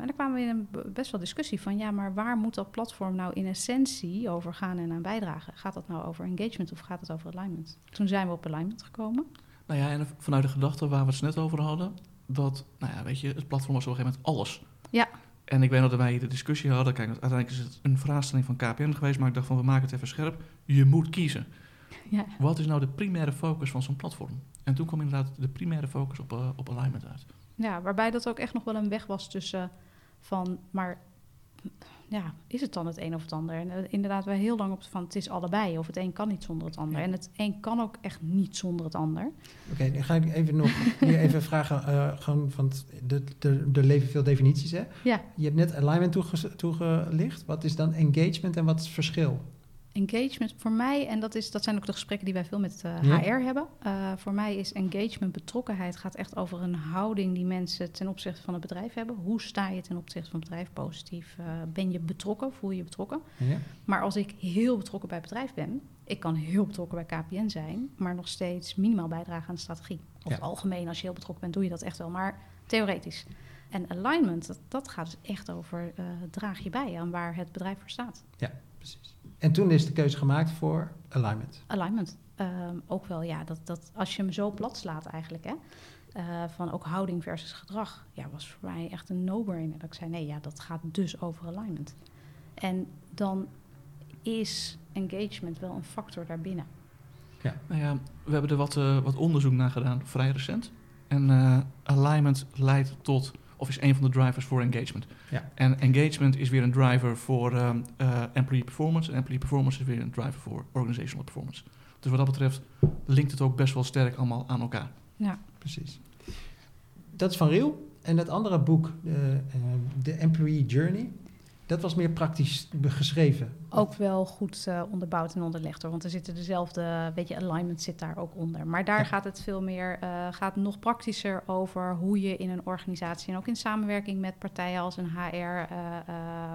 en daar kwamen we in een best wel discussie van... ja, maar waar moet dat platform nou in essentie over gaan en aan bijdragen? Gaat dat nou over engagement of gaat het over alignment? Toen zijn we op alignment gekomen. Nou ja, en vanuit de gedachte waar we het net over hadden, dat, nou ja, weet je, het platform was op een gegeven moment alles. Ja. En ik weet nog dat wij de discussie hadden, kijk, uiteindelijk is het een vraagstelling van KPN geweest, maar ik dacht van, we maken het even scherp. Je moet kiezen. Ja. Wat is nou de primaire focus van zo'n platform? En toen kwam inderdaad de primaire focus op, uh, op alignment uit. Ja, waarbij dat ook echt nog wel een weg was tussen van, maar ja, is het dan het een of het ander? En uh, inderdaad, wij heel lang op van het is allebei, of het een kan niet zonder het ander. Ja. En het een kan ook echt niet zonder het ander. Oké, okay, dan ga ik even nog hier even vragen, uh, gewoon, want er leven veel definities, hè? Ja. Je hebt net alignment toege, toegelicht. Wat is dan engagement en wat is het verschil? Engagement voor mij, en dat, is, dat zijn ook de gesprekken die wij veel met uh, ja. HR hebben. Uh, voor mij is engagement, betrokkenheid, gaat echt over een houding die mensen ten opzichte van het bedrijf hebben. Hoe sta je ten opzichte van het bedrijf positief? Uh, ben je betrokken? Voel je je betrokken? Ja. Maar als ik heel betrokken bij het bedrijf ben, ik kan heel betrokken bij KPN zijn, maar nog steeds minimaal bijdragen aan de strategie. Of ja. algemeen, als je heel betrokken bent, doe je dat echt wel, maar theoretisch. En alignment, dat, dat gaat dus echt over, draag je bij aan waar het bedrijf voor staat. Ja, precies. En toen is de keuze gemaakt voor alignment. Alignment. Um, ook wel, ja, dat, dat als je hem zo plat slaat eigenlijk, hè, uh, van ook houding versus gedrag, ja, was voor mij echt een no-brainer. Dat ik zei, nee, ja, dat gaat dus over alignment. En dan is engagement wel een factor daarbinnen. Ja, nou ja, we hebben er wat, uh, wat onderzoek naar gedaan, vrij recent. En uh, alignment leidt tot of is een van de drivers voor engagement. Ja. En engagement is weer een driver voor um, uh, employee performance. En employee performance is weer een driver voor organizational performance. Dus wat dat betreft linkt het ook best wel sterk allemaal aan elkaar. Ja, precies. Dat is van Riel. En dat andere boek, de, uh, de Employee Journey, Dat was meer praktisch geschreven. Ook wel goed uh, onderbouwd en onderlegd hoor. Want er zitten dezelfde, weet je, alignment zit daar ook onder. Maar daar gaat het veel meer, uh, gaat nog praktischer over hoe je in een organisatie en ook in samenwerking met partijen als een HR uh,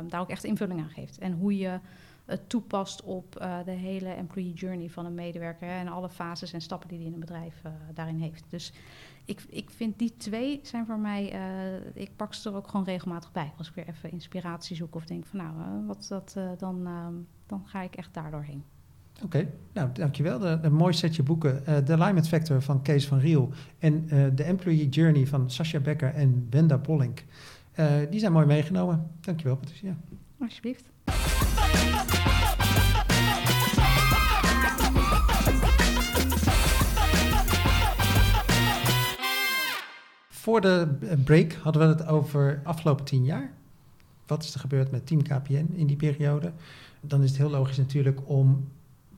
daar ook echt invulling aan geeft. En hoe je het toepast op de hele employee journey van een medewerker hè, en alle fases en stappen die hij in een bedrijf daarin heeft. Dus ik, ik vind die twee zijn voor mij, uh, ik pak ze er ook gewoon regelmatig bij. Als ik weer even inspiratie zoek of denk van nou, uh, wat dat, uh, dan, dan ga ik echt daardoor heen. Oké, okay. nou dankjewel. Een mooi setje boeken. De Alignment Factor van Kees van Riel en de Employee Journey van Sascha Becker en Wenda Bollink. die zijn mooi meegenomen. Dankjewel Patricia. Alsjeblieft. Voor de break hadden we het over afgelopen tien jaar. Wat is er gebeurd met Team KPN in die periode? Dan is het heel logisch natuurlijk om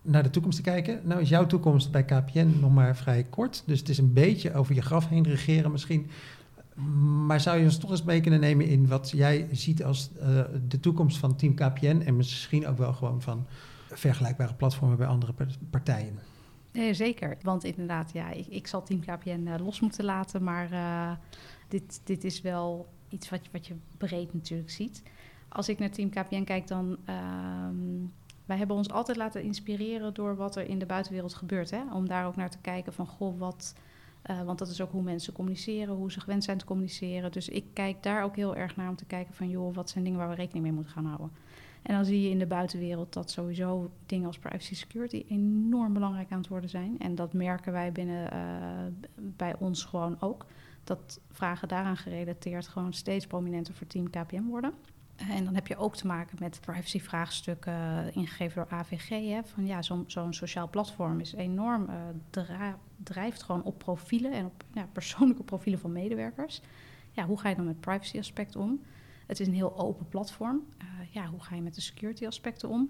naar de toekomst te kijken. Nou is jouw toekomst bij KPN nog maar vrij kort. Dus het is een beetje over je graf heen regeren misschien. Maar zou je ons toch eens mee kunnen nemen in wat jij ziet als uh, de toekomst van Team KPN... en misschien ook wel gewoon van vergelijkbare platformen bij andere partijen? Nee, zeker. Want inderdaad, ja, ik, ik zal Team KPN uh, los moeten laten. Maar uh, dit, dit is wel iets wat, wat je breed natuurlijk ziet. Als ik naar Team KPN kijk, dan... Um, wij hebben ons altijd laten inspireren door wat er in de buitenwereld gebeurt. Hè? Om daar ook naar te kijken van, goh, wat... Uh, want dat is ook hoe mensen communiceren, hoe ze gewend zijn te communiceren. Dus ik kijk daar ook heel erg naar om te kijken van... joh, wat zijn dingen waar we rekening mee moeten gaan houden. En dan zie je in de buitenwereld dat sowieso dingen als privacy security enorm belangrijk aan het worden zijn. En dat merken wij binnen uh, bij ons gewoon ook. Dat vragen daaraan gerelateerd gewoon steeds prominenter voor Team KPM worden. En dan heb je ook te maken met privacy-vraagstukken ingegeven door AVG. Hè, van ja, zo'n sociaal platform is enorm, dra drijft gewoon op profielen en op ja, persoonlijke profielen van medewerkers. Ja, hoe ga je dan met privacy aspect om? Het is een heel open platform. Uh, ja, hoe ga je met de security aspecten om?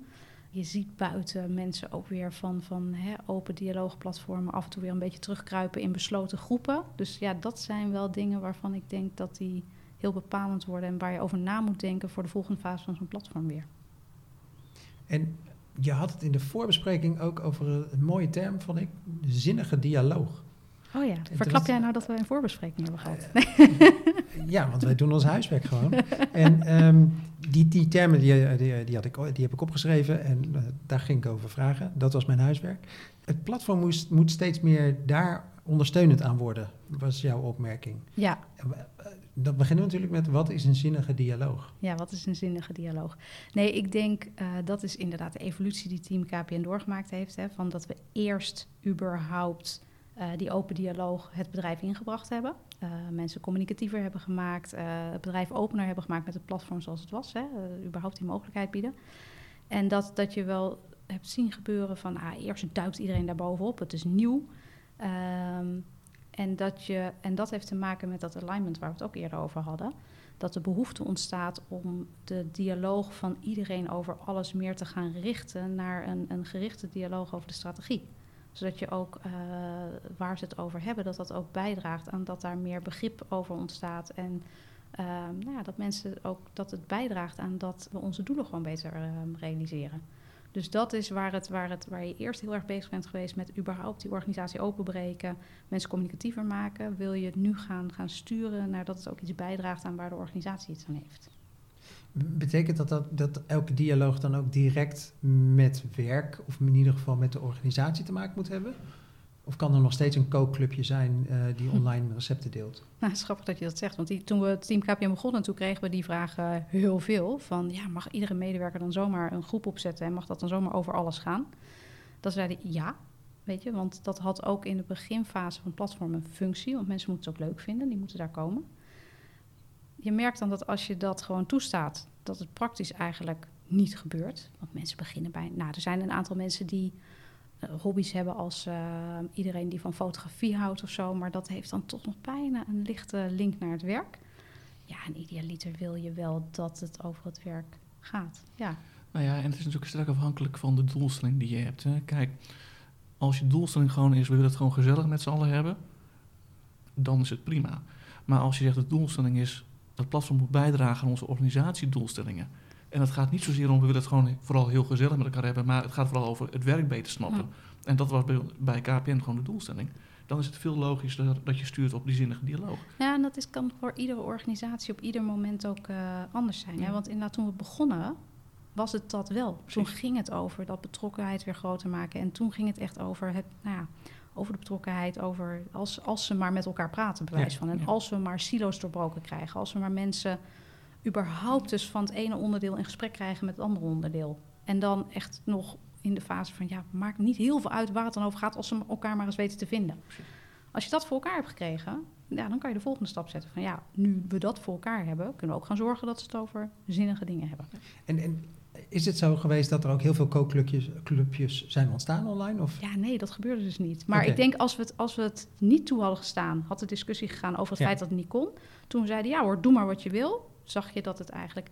Je ziet buiten mensen ook weer van, van hè, open dialoogplatformen af en toe weer een beetje terugkruipen in besloten groepen. Dus ja, dat zijn wel dingen waarvan ik denk dat die heel bepalend worden en waar je over na moet denken voor de volgende fase van zo'n platform weer. En je had het in de voorbespreking ook over een mooie term, vond ik, zinnige dialoog. Oh ja, verklap jij nou dat we een voorbespreking hebben gehad? Uh, ja, want wij doen ons huiswerk gewoon. en um, die, die termen die, die, die, had ik, die heb ik opgeschreven en uh, daar ging ik over vragen. Dat was mijn huiswerk. Het platform moest, moet steeds meer daar ondersteunend aan worden, was jouw opmerking. Ja. Dan beginnen we natuurlijk met wat is een zinnige dialoog? Ja, wat is een zinnige dialoog? Nee, ik denk uh, dat is inderdaad de evolutie die Team KPN doorgemaakt heeft. Hè, van dat we eerst überhaupt die open dialoog het bedrijf ingebracht hebben. Uh, mensen communicatiever hebben gemaakt, uh, het bedrijf opener hebben gemaakt met het platform zoals het was. Hè, überhaupt die mogelijkheid bieden. En dat, dat je wel hebt zien gebeuren van ah, eerst duikt iedereen daar bovenop, het is nieuw. Um, en, dat je, en dat heeft te maken met dat alignment waar we het ook eerder over hadden. Dat de behoefte ontstaat om de dialoog van iedereen over alles meer te gaan richten naar een, een gerichte dialoog over de strategie zodat je ook uh, waar ze het over hebben, dat dat ook bijdraagt aan dat daar meer begrip over ontstaat. En uh, nou ja, dat mensen ook dat het bijdraagt aan dat we onze doelen gewoon beter uh, realiseren. Dus dat is waar, het, waar, het, waar je eerst heel erg bezig bent geweest met überhaupt die organisatie openbreken, mensen communicatiever maken. Wil je het nu gaan, gaan sturen naar dat het ook iets bijdraagt aan waar de organisatie iets aan heeft. Betekent dat, dat dat elke dialoog dan ook direct met werk, of in ieder geval met de organisatie te maken moet hebben? Of kan er nog steeds een kookclubje zijn uh, die online recepten deelt? Nou, het is grappig dat je dat zegt. Want die, toen we het Team KPM begonnen, toen kregen we die vraag uh, heel veel. Van, ja, mag iedere medewerker dan zomaar een groep opzetten... en mag dat dan zomaar over alles gaan? Dat zeiden ja, weet je. Want dat had ook in de beginfase van het platform een functie. Want mensen moeten het ook leuk vinden, die moeten daar komen je merkt dan dat als je dat gewoon toestaat, dat het praktisch eigenlijk niet gebeurt. Want mensen beginnen bij. Nou, er zijn een aantal mensen die uh, hobby's hebben als uh, iedereen die van fotografie houdt of zo. Maar dat heeft dan toch nog bijna een lichte link naar het werk. Ja, en idealiter wil je wel dat het over het werk gaat. Ja. Nou ja, en het is natuurlijk sterk afhankelijk van de doelstelling die je hebt. Hè. Kijk, als je doelstelling gewoon is, we willen het gewoon gezellig met z'n allen hebben, dan is het prima. Maar als je zegt de doelstelling is het platform moet bijdragen aan onze organisatiedoelstellingen. En het gaat niet zozeer om, we willen het gewoon vooral heel gezellig met elkaar hebben, maar het gaat vooral over het werk beter snappen. En dat was bij, bij KPN gewoon de doelstelling. Dan is het veel logischer dat je stuurt op die zinnige dialoog. Ja, en dat is, kan voor iedere organisatie op ieder moment ook uh, anders zijn. Ja. Hè? Want inderdaad, toen we begonnen, was het dat wel. Toen ging het over dat betrokkenheid weer groter maken. En toen ging het echt over het, nou ja, over de betrokkenheid, over als, als ze maar met elkaar praten, bewijs Ja, van. En ja. als we maar silo's doorbroken krijgen, als we maar mensen überhaupt dus van het ene onderdeel in gesprek krijgen met het andere onderdeel. En dan echt nog in de fase van, ja, maakt niet heel veel uit waar het dan over gaat als ze elkaar maar eens weten te vinden. Als je dat voor elkaar hebt gekregen, ja, dan kan je de volgende stap zetten. Van ja, nu we dat voor elkaar hebben, kunnen we ook gaan zorgen dat ze het over zinnige dingen hebben. En, en is het zo geweest dat er ook heel veel co-clubjes clubjes zijn ontstaan online? Of? Ja, nee, dat gebeurde dus niet. Maar ik denk als we, het, als we het niet toe hadden gestaan, had de discussie gegaan over het Ja. feit dat het niet kon. Toen we zeiden, ja hoor, doe maar wat je wil, zag je dat het eigenlijk...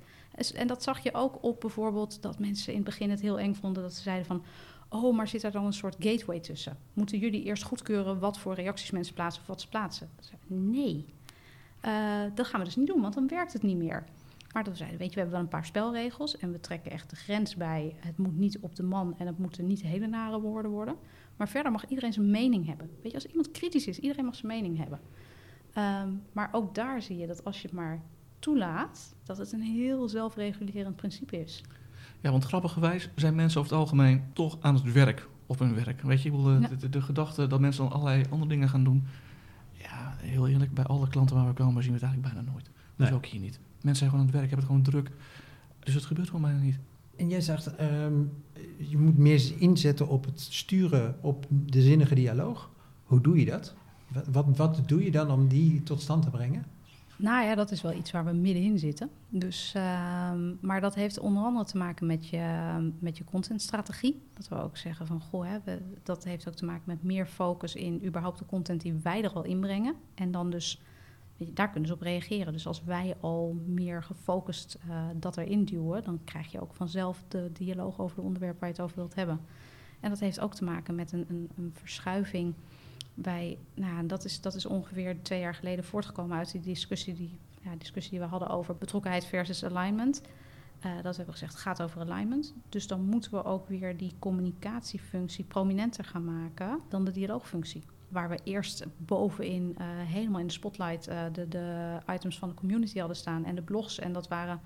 En dat zag je ook op bijvoorbeeld dat mensen in het begin het heel eng vonden dat ze zeiden van... Oh, maar zit er dan een soort gateway tussen? Moeten jullie eerst goedkeuren wat voor reacties mensen plaatsen of wat ze plaatsen? Nee, Eh, dat gaan we dus niet doen, want dan werkt het niet meer. Maar dat we zeiden, weet je, we hebben wel een paar spelregels en we trekken echt de grens bij. Het moet niet op de man en het moeten niet hele nare woorden worden. Maar verder mag iedereen zijn mening hebben. Weet je, als iemand kritisch is, iedereen mag zijn mening hebben. Ehm, maar ook daar zie je dat als je het maar toelaat, dat het een heel zelfregulerend principe is. Ja, want grappigerwijs zijn mensen over het algemeen toch aan het werk op hun werk. Weet je, de, Ja. de, de gedachte dat mensen dan allerlei andere dingen gaan doen. Ja, heel eerlijk, bij alle klanten waar we komen zien we het eigenlijk bijna nooit. Dus Nee. ook hier niet. Mensen zijn gewoon aan het werk, hebben het gewoon druk. Dus het gebeurt gewoon bijna niet. En jij zegt, ehm, je moet meer inzetten op het sturen op de zinnige dialoog. Hoe doe je dat? Wat, wat, wat doe je dan om die tot stand te brengen? Nou ja, dat is wel iets waar we middenin zitten. Dus, ehm, maar dat heeft onder andere te maken met je, met je contentstrategie. Dat we ook zeggen van, goh, hè, we, dat heeft ook te maken met meer focus in überhaupt de content die wij er al inbrengen. En dan dus, daar kunnen ze op reageren. Dus als wij al meer gefocust eh, dat erin duwen, dan krijg je ook vanzelf de dialoog over de onderwerp waar je het over wilt hebben. En dat heeft ook te maken met een, een, een verschuiving wij, nou, dat is, dat is ongeveer twee jaar geleden voortgekomen uit die discussie die, ja, discussie die we hadden over betrokkenheid versus alignment. Eh, dat hebben we gezegd, het gaat over alignment. Dus dan moeten we ook weer die communicatiefunctie prominenter gaan maken dan de dialoogfunctie. Waar we eerst bovenin eh, helemaal in de spotlight eh, de, de items van de community hadden staan en de blogs. En dat waren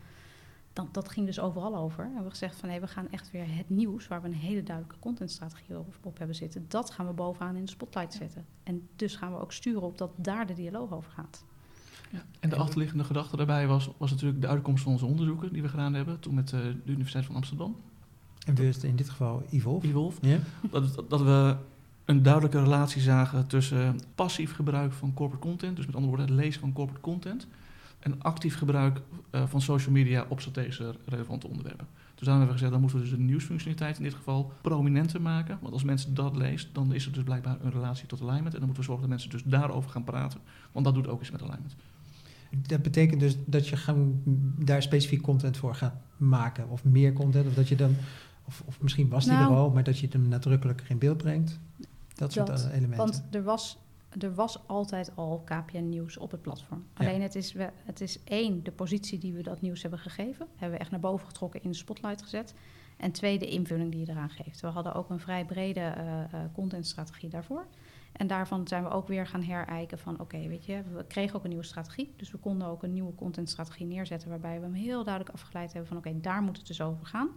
dan, dat ging dus overal over. En we hebben gezegd van nee, we gaan echt weer het nieuws, waar we een hele duidelijke contentstrategie op, op hebben zitten, dat gaan we bovenaan in de spotlight zetten. En dus gaan we ook sturen op dat daar de dialoog over gaat. Ja. En de achterliggende gedachte daarbij was, was natuurlijk de uitkomst van onze onderzoeken die we gedaan hebben. Toen met eh, de Universiteit van Amsterdam, En dus in dit geval Evolve. Evolve. Ja? Dat, dat we een duidelijke relatie zagen tussen passief gebruik van corporate content, dus met andere woorden het lezen van corporate content, en actief gebruik eh, van social media op strategische relevante onderwerpen. Dus daarom hebben we gezegd, dan moeten we dus de nieuwsfunctionaliteit in dit geval prominenter maken. Want als mensen dat lezen, dan is er dus blijkbaar een relatie tot alignment. En dan moeten we zorgen dat mensen dus daarover gaan praten. Want dat doet ook iets met alignment. Dat betekent dus dat je gaan, daar specifiek content voor gaat maken. Of meer content. Of dat je dan, of, of misschien was die Nou. er al, maar dat je het hem nadrukkelijker in beeld brengt. Dat soort Dat, eh, elementen. Want er was, er was altijd al KPN nieuws op het platform. Ja. Alleen het is, we, het is één, de positie die we dat nieuws hebben gegeven. Hebben we echt naar boven getrokken in de spotlight gezet. En twee, de invulling die je eraan geeft. We hadden ook een vrij brede eh, eh, contentstrategie daarvoor. En daarvan zijn we ook weer gaan herijken van... oké, weet je, we kregen ook een nieuwe strategie. Dus we konden ook een nieuwe contentstrategie neerzetten... waarbij we hem heel duidelijk afgeleid hebben van... oké, daar moet het dus over gaan.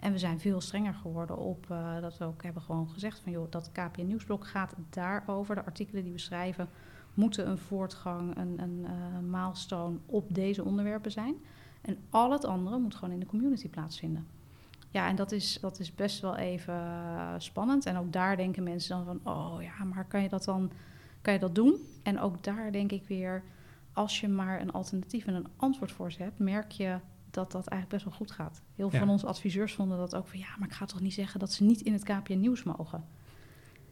En we zijn veel strenger geworden op eh, dat we ook hebben gewoon gezegd van joh, dat KPN Nieuwsblok gaat daarover. De artikelen die we schrijven moeten een voortgang, een, een eh, milestone op deze onderwerpen zijn. En al het andere moet gewoon in de community plaatsvinden. Ja, en dat is, dat is best wel even eh, spannend. En ook daar denken mensen dan van, oh ja, maar kan je dat dan kan je dat doen? En ook daar denk ik weer, als je maar een alternatief en een antwoord voor ze hebt, merk je dat dat eigenlijk best wel goed gaat. Heel veel Ja. van onze adviseurs vonden dat ook van ja, maar ik ga toch niet zeggen dat ze niet in het KPN nieuws mogen.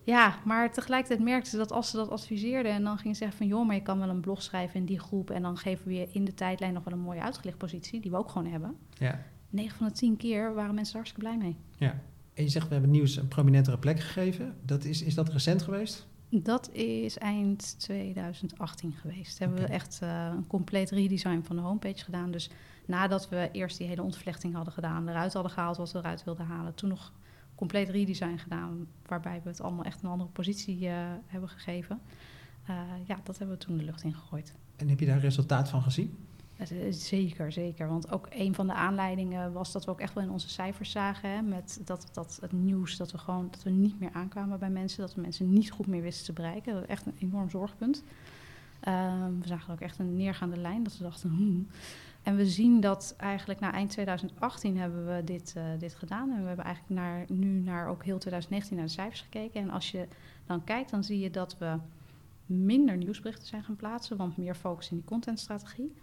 Ja, maar tegelijkertijd merkten ze dat als ze dat adviseerden en dan gingen ze zeggen van joh, maar je kan wel een blog schrijven in die groep en dan geven we je in de tijdlijn nog wel een mooie uitgelicht positie, die we ook gewoon hebben. ja. 9 van de 10 keer waren mensen er hartstikke blij mee. ja. En je zegt, we hebben nieuws een prominentere plek gegeven. Dat is, is dat recent geweest? Dat is eind 2018 geweest. Hebben Oké. we echt eh, een compleet redesign van de homepage gedaan. Dus nadat we eerst die hele ontvlechting hadden gedaan, eruit hadden gehaald wat we eruit wilden halen, toen nog compleet redesign gedaan, waarbij we het allemaal echt een andere positie eh, hebben gegeven. Eh, ja, dat hebben we toen de lucht in gegooid. En heb je daar resultaat van gezien? Eh, Zeker, zeker. Want ook een van de aanleidingen was dat we ook echt wel in onze cijfers zagen. Hè, met dat, dat het nieuws, dat we gewoon dat we niet meer aankwamen bij mensen. Dat we mensen niet goed meer wisten te bereiken. Dat was echt een enorm zorgpunt. Ehm, we zagen ook echt een neergaande lijn. Dat we dachten, hmm. En we zien dat eigenlijk na eind 2018 hebben we dit, eh, dit gedaan. En we hebben eigenlijk naar, nu naar ook heel 2019 naar de cijfers gekeken. En als je dan kijkt, dan zie je dat we minder nieuwsberichten zijn gaan plaatsen. Want meer focus in die contentstrategie.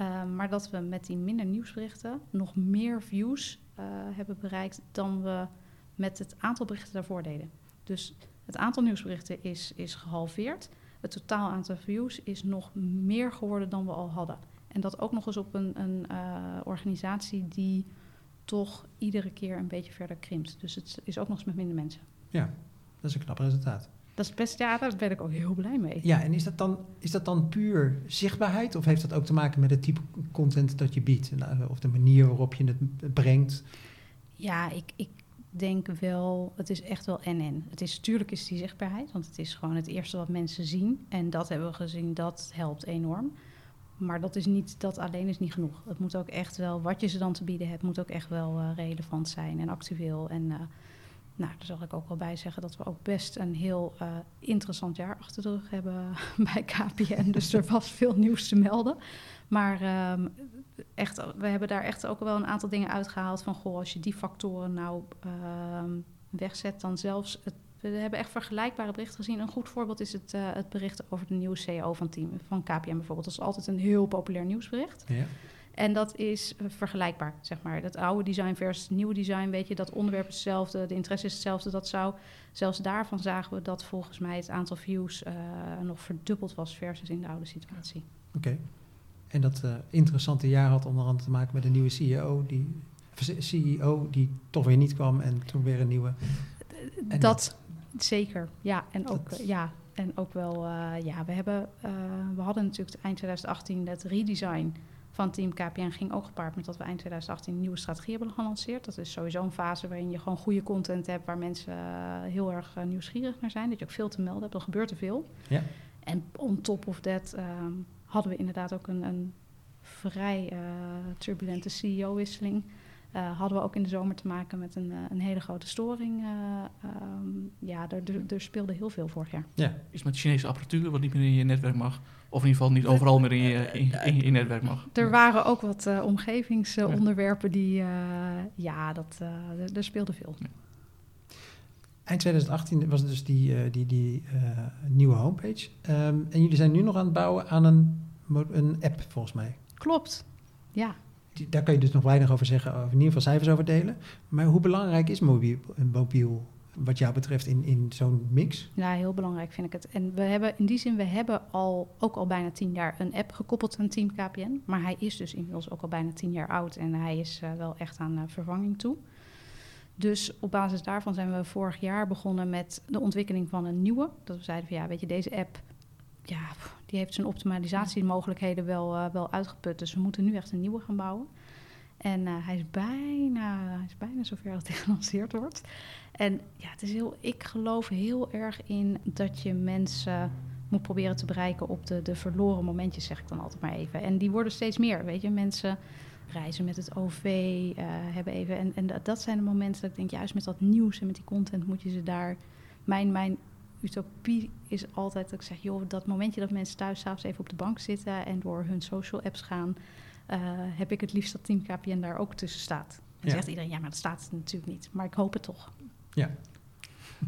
Uh, maar dat we met die minder nieuwsberichten nog meer views uh, hebben bereikt dan we met het aantal berichten daarvoor deden. Dus het aantal nieuwsberichten is, is gehalveerd. Het totaal aantal views is nog meer geworden dan we al hadden. En dat ook nog eens op een, een uh, organisatie die toch iedere keer een beetje verder krimpt. Dus het is ook nog eens met minder mensen. Ja, dat is een knap resultaat. Dat is best, ja, daar ben ik ook heel blij mee. Ja, en is dat, dan, is dat dan puur zichtbaarheid? Of heeft dat ook te maken met het type content dat je biedt? Of de manier waarop je het brengt? Ja, ik, ik denk wel, het is echt wel en-en. Het is, natuurlijk is die zichtbaarheid, want het is gewoon het eerste wat mensen zien. En dat hebben we gezien, dat helpt enorm. Maar dat, is niet, dat alleen is niet genoeg. Het moet ook echt wel, wat je ze dan te bieden hebt, moet ook echt wel uh, relevant zijn en actueel. En uh, nou, daar zal ik ook wel bij zeggen dat we ook best een heel uh, interessant jaar achter de rug hebben bij KPN. Dus er was veel nieuws te melden. Maar um, echt, we hebben daar echt ook wel een aantal dingen uitgehaald van... goh, als je die factoren nou um, wegzet, dan zelfs... Het, we hebben echt vergelijkbare berichten gezien. Een goed voorbeeld is het, uh, het bericht over de nieuwe CEO van, team, van KPN bijvoorbeeld. Dat is altijd een heel populair nieuwsbericht. Ja. En dat is uh, vergelijkbaar, zeg maar. Dat oude design versus het nieuwe design, weet je, dat onderwerp is hetzelfde, de interesse is hetzelfde. Dat zou, zelfs daarvan zagen we dat volgens mij het aantal views uh, nog verdubbeld was versus in de oude situatie. Oké. Okay. En dat uh, interessante jaar had onder andere te maken met een nieuwe CEO die, CEO die toch weer niet kwam en toen weer een nieuwe. En dat zeker, ja. En ook, dat, ja, en ook wel, uh, ja, we hebben, uh, we hadden natuurlijk eind 2018 het redesign van Team KPN ging ook gepaard met dat we eind 2018 een nieuwe strategie hebben gelanceerd. Dat is sowieso een fase waarin je gewoon goede content hebt, waar mensen uh, heel erg nieuwsgierig naar zijn. Dat je ook veel te melden hebt, dan gebeurt er veel. Ja. En on top of that um, hadden we inderdaad ook een, een vrij uh, turbulente CEO-wisseling. Uh, hadden we ook in de zomer te maken met een, uh, een hele grote storing. Uh, um, ja, er, speelde heel veel vorig jaar. Ja. Iets met Chinese apparatuur wat niet meer in je netwerk mag. Of in ieder geval niet overal meer in je, in, in je netwerk mag. Er waren ook wat omgevingsonderwerpen die... ja, dat, er speelde veel. Ja. Eind 2018 was dus die, die, die nieuwe homepage. Um, en jullie zijn nu nog aan het bouwen aan een, een app, volgens mij. Klopt, ja. Die, daar kan je dus nog weinig over zeggen, of in ieder geval cijfers over delen. Maar hoe belangrijk is mobiel, wat jou betreft in, in zo'n mix? Ja, heel belangrijk vind ik het. En we hebben in die zin, we hebben al, ook al bijna tien jaar een app gekoppeld aan Team KPN. Maar hij is dus inmiddels ook al bijna tien jaar oud en hij is uh, wel echt aan uh, vervanging toe. Dus op basis daarvan zijn we vorig jaar begonnen met de ontwikkeling van een nieuwe. Dat we zeiden van ja, weet je, deze app, ja, die heeft zijn optimalisatiemogelijkheden wel, uh, wel uitgeput. Dus we moeten nu echt een nieuwe gaan bouwen. En uh, hij, is bijna, hij is bijna zover dat hij gelanceerd wordt. En ja, het is heel, ik geloof heel erg in dat je mensen moet proberen te bereiken op de, de verloren momentjes, zeg ik dan altijd maar even. En die worden steeds meer, weet je. Mensen reizen met het OV, uh, hebben even... En, en dat zijn de momenten dat ik denk, juist met dat nieuws en met die content moet je ze daar... Mijn, mijn utopie is altijd dat ik zeg, joh, dat momentje dat mensen thuis s'avonds even op de bank zitten en door hun social apps gaan, uh, heb ik het liefst dat Team KPN daar ook tussen staat. En ja. zegt iedereen, ja, maar dat staat natuurlijk niet. Maar ik hoop het toch. Ja.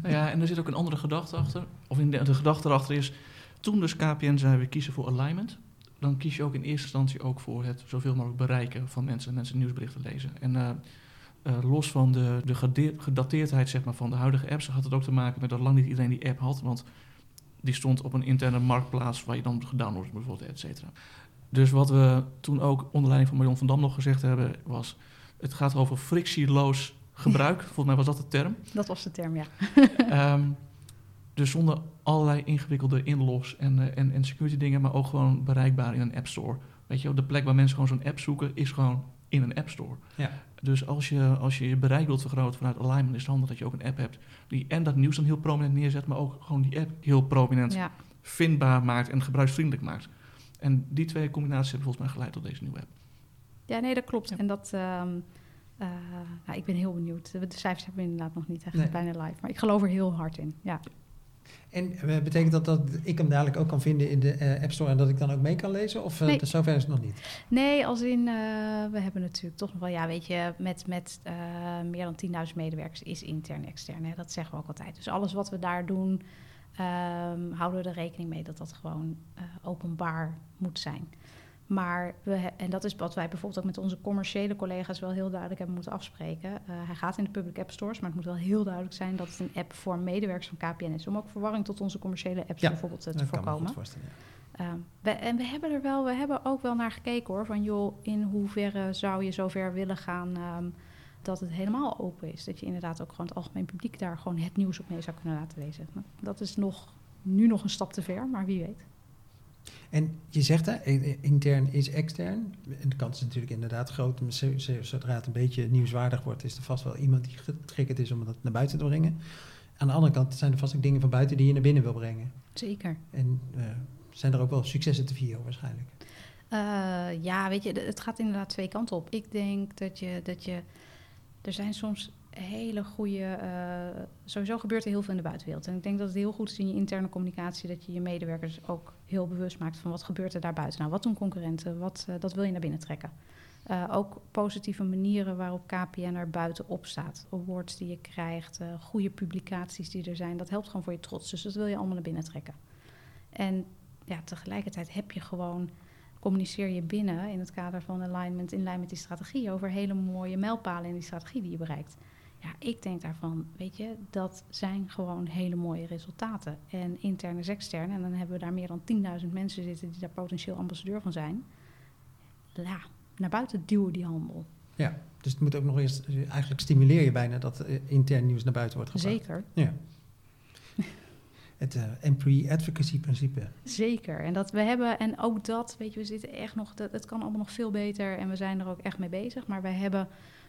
Nou ja, en er zit ook een andere gedachte achter. Of in de, de gedachte erachter is, toen dus KPN zei, we kiezen voor alignment, dan kies je ook in eerste instantie ook voor het zoveel mogelijk bereiken van mensen, mensen nieuwsberichten lezen. En uh, uh, los van de, de gedateerdheid zeg maar, van de huidige apps, had het ook te maken met dat lang niet iedereen die app had. Want die stond op een interne marktplaats waar je dan gedownload moest worden, et cetera. Dus wat we toen ook onder leiding van Marion van Dam nog gezegd hebben, was: het gaat over frictieloos gebruik. Volgens mij was dat de term. Dat was de term, ja. um, Dus zonder allerlei ingewikkelde inlogs en, eh, en, en security dingen, maar ook gewoon bereikbaar in een app store. Weet je, de plek waar mensen gewoon zo'n app zoeken, is gewoon in een app store. Ja. Dus als je, als je je bereik wilt vergroten vanuit alignment, is het handig dat je ook een app hebt die en dat nieuws dan heel prominent neerzet, maar ook gewoon die app heel prominent Ja. vindbaar maakt en gebruiksvriendelijk maakt. En die twee combinaties hebben volgens mij geleid tot deze nieuwe app. ja, nee, dat klopt. Ja. En dat... ehm, eh, nou, ik ben heel benieuwd. De, de cijfers hebben we inderdaad nog niet echt Nee. bijna live. Maar ik geloof er heel hard in. Ja, En eh, betekent dat dat ik hem dadelijk ook kan vinden in de eh, App Store en dat ik dan ook mee kan lezen? Of Nee. dat- zover is het nog niet? Nee, als in, we hebben natuurlijk toch nog wel, ja, weet je, met, met meer dan 10.000 medewerkers is intern extern. Hè? Dat zeggen we ook altijd. Dus alles wat we daar doen, ehm, houden we er rekening mee dat dat gewoon openbaar moet zijn. Maar, we, en dat is wat wij bijvoorbeeld ook met onze commerciële collega's wel heel duidelijk hebben moeten afspreken. Eh, hij gaat in de public app stores, maar het moet wel heel duidelijk zijn dat het een app voor medewerkers van KPN is. Om ook verwarring tot onze commerciële apps Ja, bijvoorbeeld eh, te Dat kan me voorkomen. goed voorstellen. ja. Ehm, we, en we hebben er wel, we hebben ook wel naar gekeken hoor. Van joh, in hoeverre zou je zover willen gaan ehm, dat het helemaal open is? Dat je inderdaad ook gewoon het algemeen publiek daar gewoon het nieuws op mee zou kunnen laten lezen. Nou, dat is nog, nu nog een stap te ver, maar wie weet. En je zegt hè, intern is extern. En de kans is natuurlijk inderdaad groot. Zodra het een beetje nieuwswaardig wordt, is er vast wel iemand die getriggerd is om dat naar buiten te brengen. Aan de andere kant zijn er vast ook dingen van buiten die je naar binnen wil brengen. Zeker. En eh, zijn er ook wel successen te vieren waarschijnlijk. Eh, ja, weet je, het gaat inderdaad twee kanten op. Ik denk dat je, dat je er zijn soms hele goede. eh, sowieso gebeurt er heel veel in de buitenwereld. En ik denk dat het heel goed is in je interne communicatie dat je je medewerkers ook heel bewust maakt van wat gebeurt er daar buiten. Nou, wat doen concurrenten? Wat, eh, dat wil je naar binnen trekken. Eh, ook positieve manieren waarop KPN er buitenop staat. Awards die je krijgt, goede publicaties die er zijn. Dat helpt gewoon voor je trots. Dus dat wil je allemaal naar binnen trekken. En ja, tegelijkertijd heb je gewoon communiceer je binnen in het kader van alignment in lijn met die strategie over hele mooie mijlpalen in die strategie die je bereikt. Ja, ik denk daarvan, weet je, dat zijn gewoon hele mooie resultaten. En intern is extern, en dan hebben we daar meer dan 10.000 mensen zitten die daar potentieel ambassadeur van zijn. Ja, naar buiten duwen die handel. Ja, dus het moet ook nog eens, eigenlijk stimuleer je bijna dat eh, intern nieuws naar buiten wordt gebracht. Zeker, Ja. Het eh, employee advocacy principe. zeker. En dat we hebben, en ook dat, weet je, we zitten echt nog, dat, het kan allemaal nog veel beter en we zijn er ook echt mee bezig. Maar wij hebben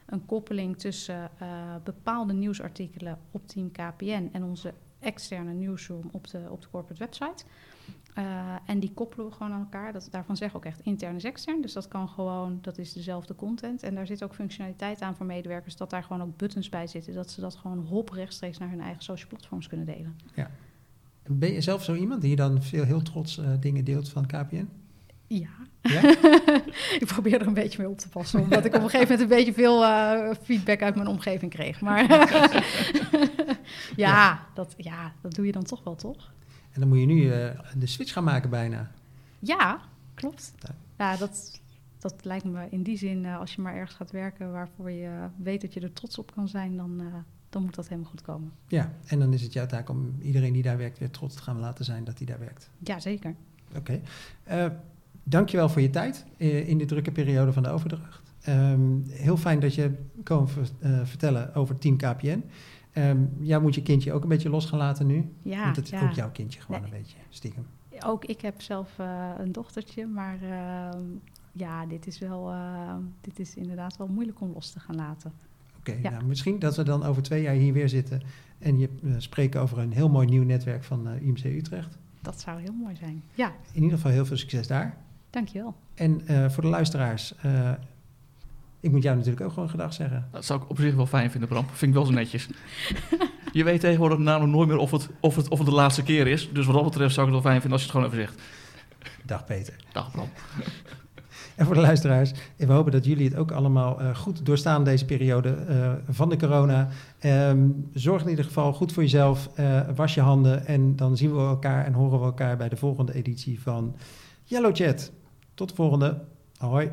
een koppeling tussen eh, bepaalde nieuwsartikelen op Team KPN en onze externe newsroom op de, op de corporate website. Eh, en die koppelen we gewoon aan elkaar. Dat, daarvan zeggen ook echt intern is extern. Dus dat kan gewoon, dat is dezelfde content. En daar zit ook functionaliteit aan voor medewerkers, dat daar gewoon ook buttons bij zitten. Dat ze dat gewoon hop rechtstreeks naar hun eigen social platforms kunnen delen. Ben je zelf zo iemand die dan veel heel trots eh, dingen deelt van KPN? Ja. Ja? ik probeer er een beetje mee op te passen, omdat ik op een gegeven moment een beetje veel eh, feedback uit mijn omgeving kreeg. Maar ja, Dat, ja, dat doe je dan toch wel, toch? En dan moet je nu eh, de switch gaan maken bijna. Ja, klopt. Ja. Dat, dat lijkt me in die zin, eh, als je maar ergens gaat werken waarvoor je weet dat je er trots op kan zijn, dan, dan moet dat helemaal goed komen. Ja, en dan is het jouw taak om iedereen die daar werkt weer trots te gaan laten zijn dat hij daar werkt. Ja, zeker. Oké. Dankjewel voor je tijd eh, in de drukke periode van de overdracht. Ehm, heel fijn dat je komen ver- eh, vertellen over Team KPN. Ehm jij moet je kindje ook een beetje los gaan laten nu. Ja, want het is ja. ook jouw kindje gewoon Nee. een beetje, stiekem. Ook ik heb zelf eh, een dochtertje, maar ehm, ja, dit is wel, dit is inderdaad wel moeilijk om los te gaan laten. Oké, Ja. nou, misschien dat we dan over twee jaar hier weer zitten en je spreken over een heel mooi nieuw netwerk van IMC Utrecht. Dat zou heel mooi zijn. Ja, In ieder geval heel veel succes daar. Dankjewel. En eh, voor de luisteraars, eh, ik moet jou natuurlijk ook gewoon gedag zeggen. Dat zou ik op zich wel fijn vinden, Bram. Vind ik wel zo netjes. Je weet tegenwoordig namelijk nooit meer of het, of, het, of het de laatste keer is. Dus wat dat betreft zou ik het wel fijn vinden als je het gewoon even zegt. Dag Peter. Dag Bram. En voor de luisteraars, we hopen dat jullie het ook allemaal eh, goed doorstaan deze periode eh, van de corona. Ehm, zorg in ieder geval goed voor jezelf, eh, was je handen en dan zien we elkaar en horen we elkaar bij de volgende editie van Yellow Chat. Tot de volgende. Hoi.